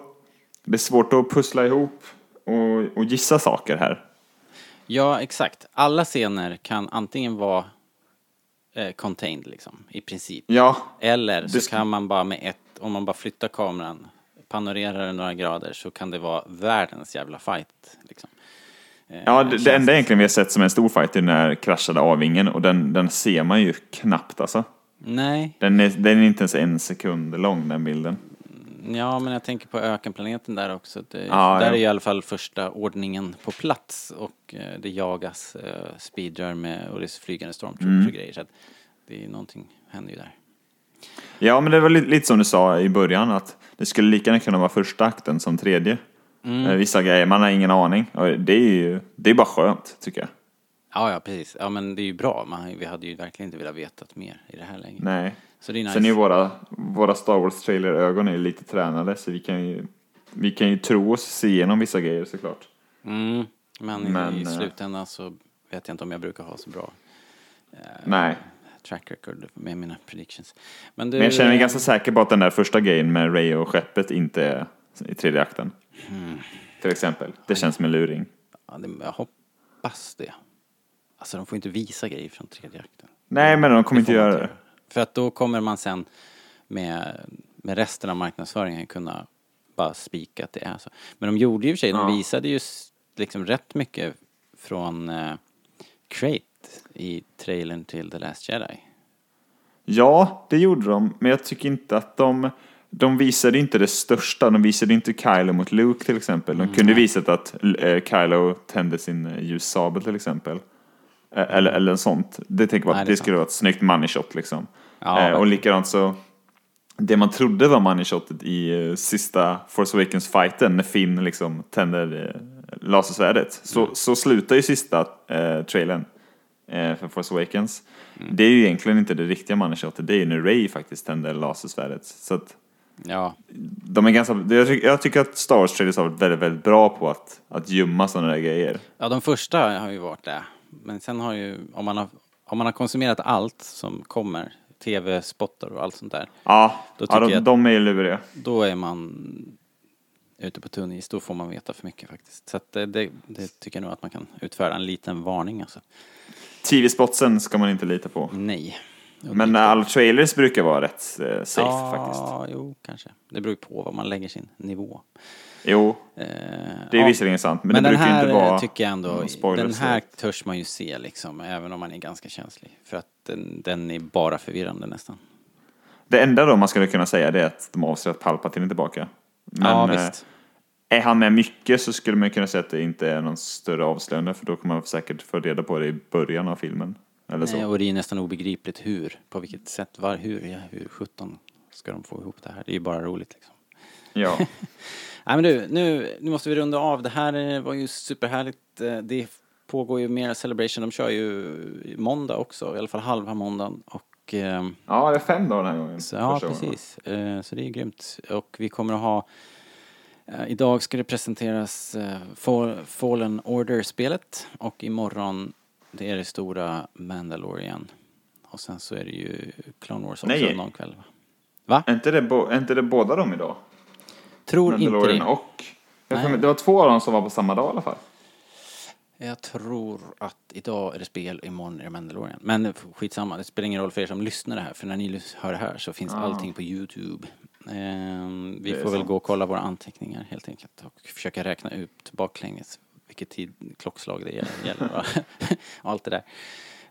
det är svårt att pussla ihop och, och gissa saker här. Ja, exakt. Alla scener kan antingen vara eh, contained, liksom, i princip. Ja, Eller så kan man bara med ett, om man bara flyttar kameran, panorerar den några grader, så kan det vara världens jävla fight. Liksom. Eh, ja det, det enda egentligen vi har sett som en stor fight är den här kraschade avvingen och den, den ser man ju knappt alltså. Nej, Den är, den är inte ens en sekund lång den bilden. Ja men jag tänker på ökenplaneten där också. Det, Ja, där ja. är i alla fall första ordningen på plats och eh, det jagas eh, speedrar med och det är flygande stormtroopers Mm. och grejer. Så att det är någonting händer ju där. Ja, men det var lite, lite som du sa i början att det skulle lika gärna kunna vara första akten som tredje. Eh, Vissa grejer, man har ingen aning. Och det är ju, det är bara skönt, tycker jag. Ja, ja, precis. Ja, men det är ju bra. Man, vi hade ju verkligen inte velat veta mer i det här läget. Nej. Så det är nice. Sen är våra, våra Star Wars-trailer-ögon är ju lite tränade, så vi kan ju, vi kan ju tro oss se igenom vissa grejer såklart. Mm, men, Men, i eh, slutändan så vet jag inte om jag brukar ha så bra Nej. track record med mina predictions. Men, du, Men jag känner mig ganska säker på att den där första grejen med Ray och skeppet inte är i tredje akten. Hmm. Till exempel. Det känns som en luring. Ja, det, jag hoppas det. Alltså de får inte visa grejer från tredje akten. Nej, men de kommer inte göra det. För att då kommer man sen med, med resten av marknadsföringen kunna bara spika att det är så. Men de gjorde ju i och för sig, de Ja. visade ju liksom rätt mycket från uh, Crate i trailern till The Last Jedi. Ja, det gjorde de, men jag tycker inte att de... De visade inte det största, de visade inte Kylo mot Luke till exempel. De kunde visat att eh, Kylo tände sin eh, ljussabel till exempel. Eh, Eller, eller en sånt. Det tänker jag Nej, att det det skulle vara ett snyggt money shot liksom. Ja, eh, och likadant så, det man trodde var money shotet i eh, sista Force Awakens-fighten när Finn liksom tänder eh, lasersvärdet. Så, Mm. så slutar ju sista eh, trailern eh, för Force Awakens. Mm. Det är ju egentligen inte det riktiga money shotet, det är ju när Ray faktiskt tänder lasersvärdet. Så att Ja, de är ganska, jag, tycker, jag tycker att Star Wars trailers har varit väldigt, väldigt bra på att, att gömma sådana där grejer. ja, de första har ju varit det. Men sen har ju, om man har, om man har konsumerat allt som kommer, tv-spottar och allt sånt där, Ja, Då ja de, jag de är ju luriga. då är man ute på tunn is. Då får man veta för mycket faktiskt. Så att det, det, det tycker jag nog att man kan utfärda en liten varning alltså. TV-spotsen ska man inte lita på. Nej. Men alla trailers brukar vara rätt eh, safe ja, faktiskt. jo, kanske. Det beror ju på vad man lägger sin nivå. Jo, Eh, det är ja. visserligen sant. Men, Men, det den brukar här inte vara eh, tycker jag ändå, den här törs man ju se liksom, även om man är ganska känslig. För att den, den är bara förvirrande nästan. Det enda då man skulle kunna säga det är att de avser att Palpatine tillbaka. Men ja, eh, visst. är han med mycket så skulle man kunna säga att det inte är någon större avslöjande för då kommer man säkert få reda på det i början av filmen. Eller så. Nej, och det är nästan obegripligt hur, på vilket sätt, var, hur, ja, hur 17 ska de få ihop det här? Det är ju bara roligt liksom. Ja. Nej men du, nu, nu måste vi runda av. Det här eh, var ju superhärligt. Eh, Det pågår ju mer Celebration. De kör ju måndag också, i alla fall halva måndagen. Och, eh, ja, det är fem dagar den här gången. så, ja, precis. Eh, Så det är grymt. Och vi kommer att ha eh, Idag ska det presenteras Fall- Fallen Order-spelet och imorgon det är det stora Mandalorian. Och sen så är det ju Clone Wars också Nej. någon kväll. va? Va? Är inte det, bo- är inte det båda dem idag? Tror inte Mandalorian det. och... Mig- det var två av dem som var på samma dag i alla fall. Jag tror att idag är det spel, imorgon är det Mandalorian. Men skitsamma, det spelar ingen roll för er som lyssnar det här. För när ni hör det här så finns allting på YouTube. Ehm, vi får väl sant. gå och kolla våra anteckningar helt enkelt. Och försöka räkna ut baklänges vilket tid, klockslag det gäller. och allt det där.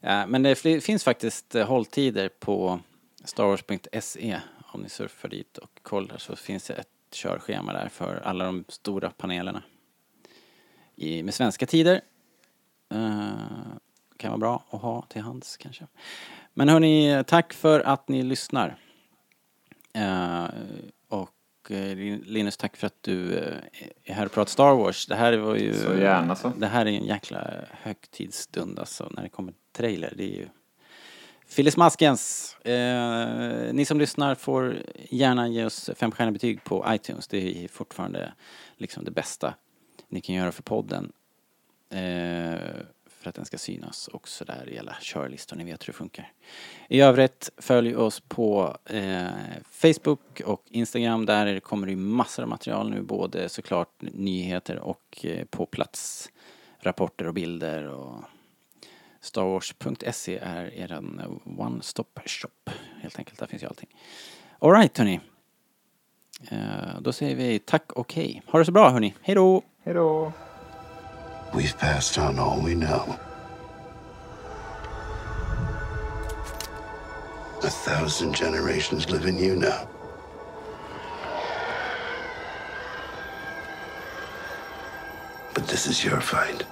Eh, men det finns faktiskt eh, hålltider på starwars.se. Om ni surfar dit och kollar så finns det ett körschema där för alla de stora panelerna. I, med svenska tider. Eh, kan vara bra att ha till hands kanske. Men hörni, tack för att ni lyssnar. Eh, och eh, Linus, tack för att du är här och pratar Star Wars. Det här var ju... Så gärna så. Det här är en jäkla högtidsstund alltså, när det kommer trailer. Det är ju Phyllis Maskens. Eh, ni som lyssnar får gärna ge oss femstjärniga betyg på iTunes. Det är fortfarande liksom det bästa ni kan göra för podden. Eh, för att den ska synas också där i alla körlistor. Ni vet hur det funkar. I övrigt följ oss på eh, Facebook och Instagram. Där kommer det ju massor av material nu. Både såklart nyheter och eh, på plats rapporter och bilder och Starwars.se är er one-stop shop helt enkelt. Där finns ju allting. Alright hörni. Eh, då säger vi tack och hej. Ha det så bra hörni. Hej då! Hej då! We've passed on all we know. A thousand generations live in you now. But this is your fight.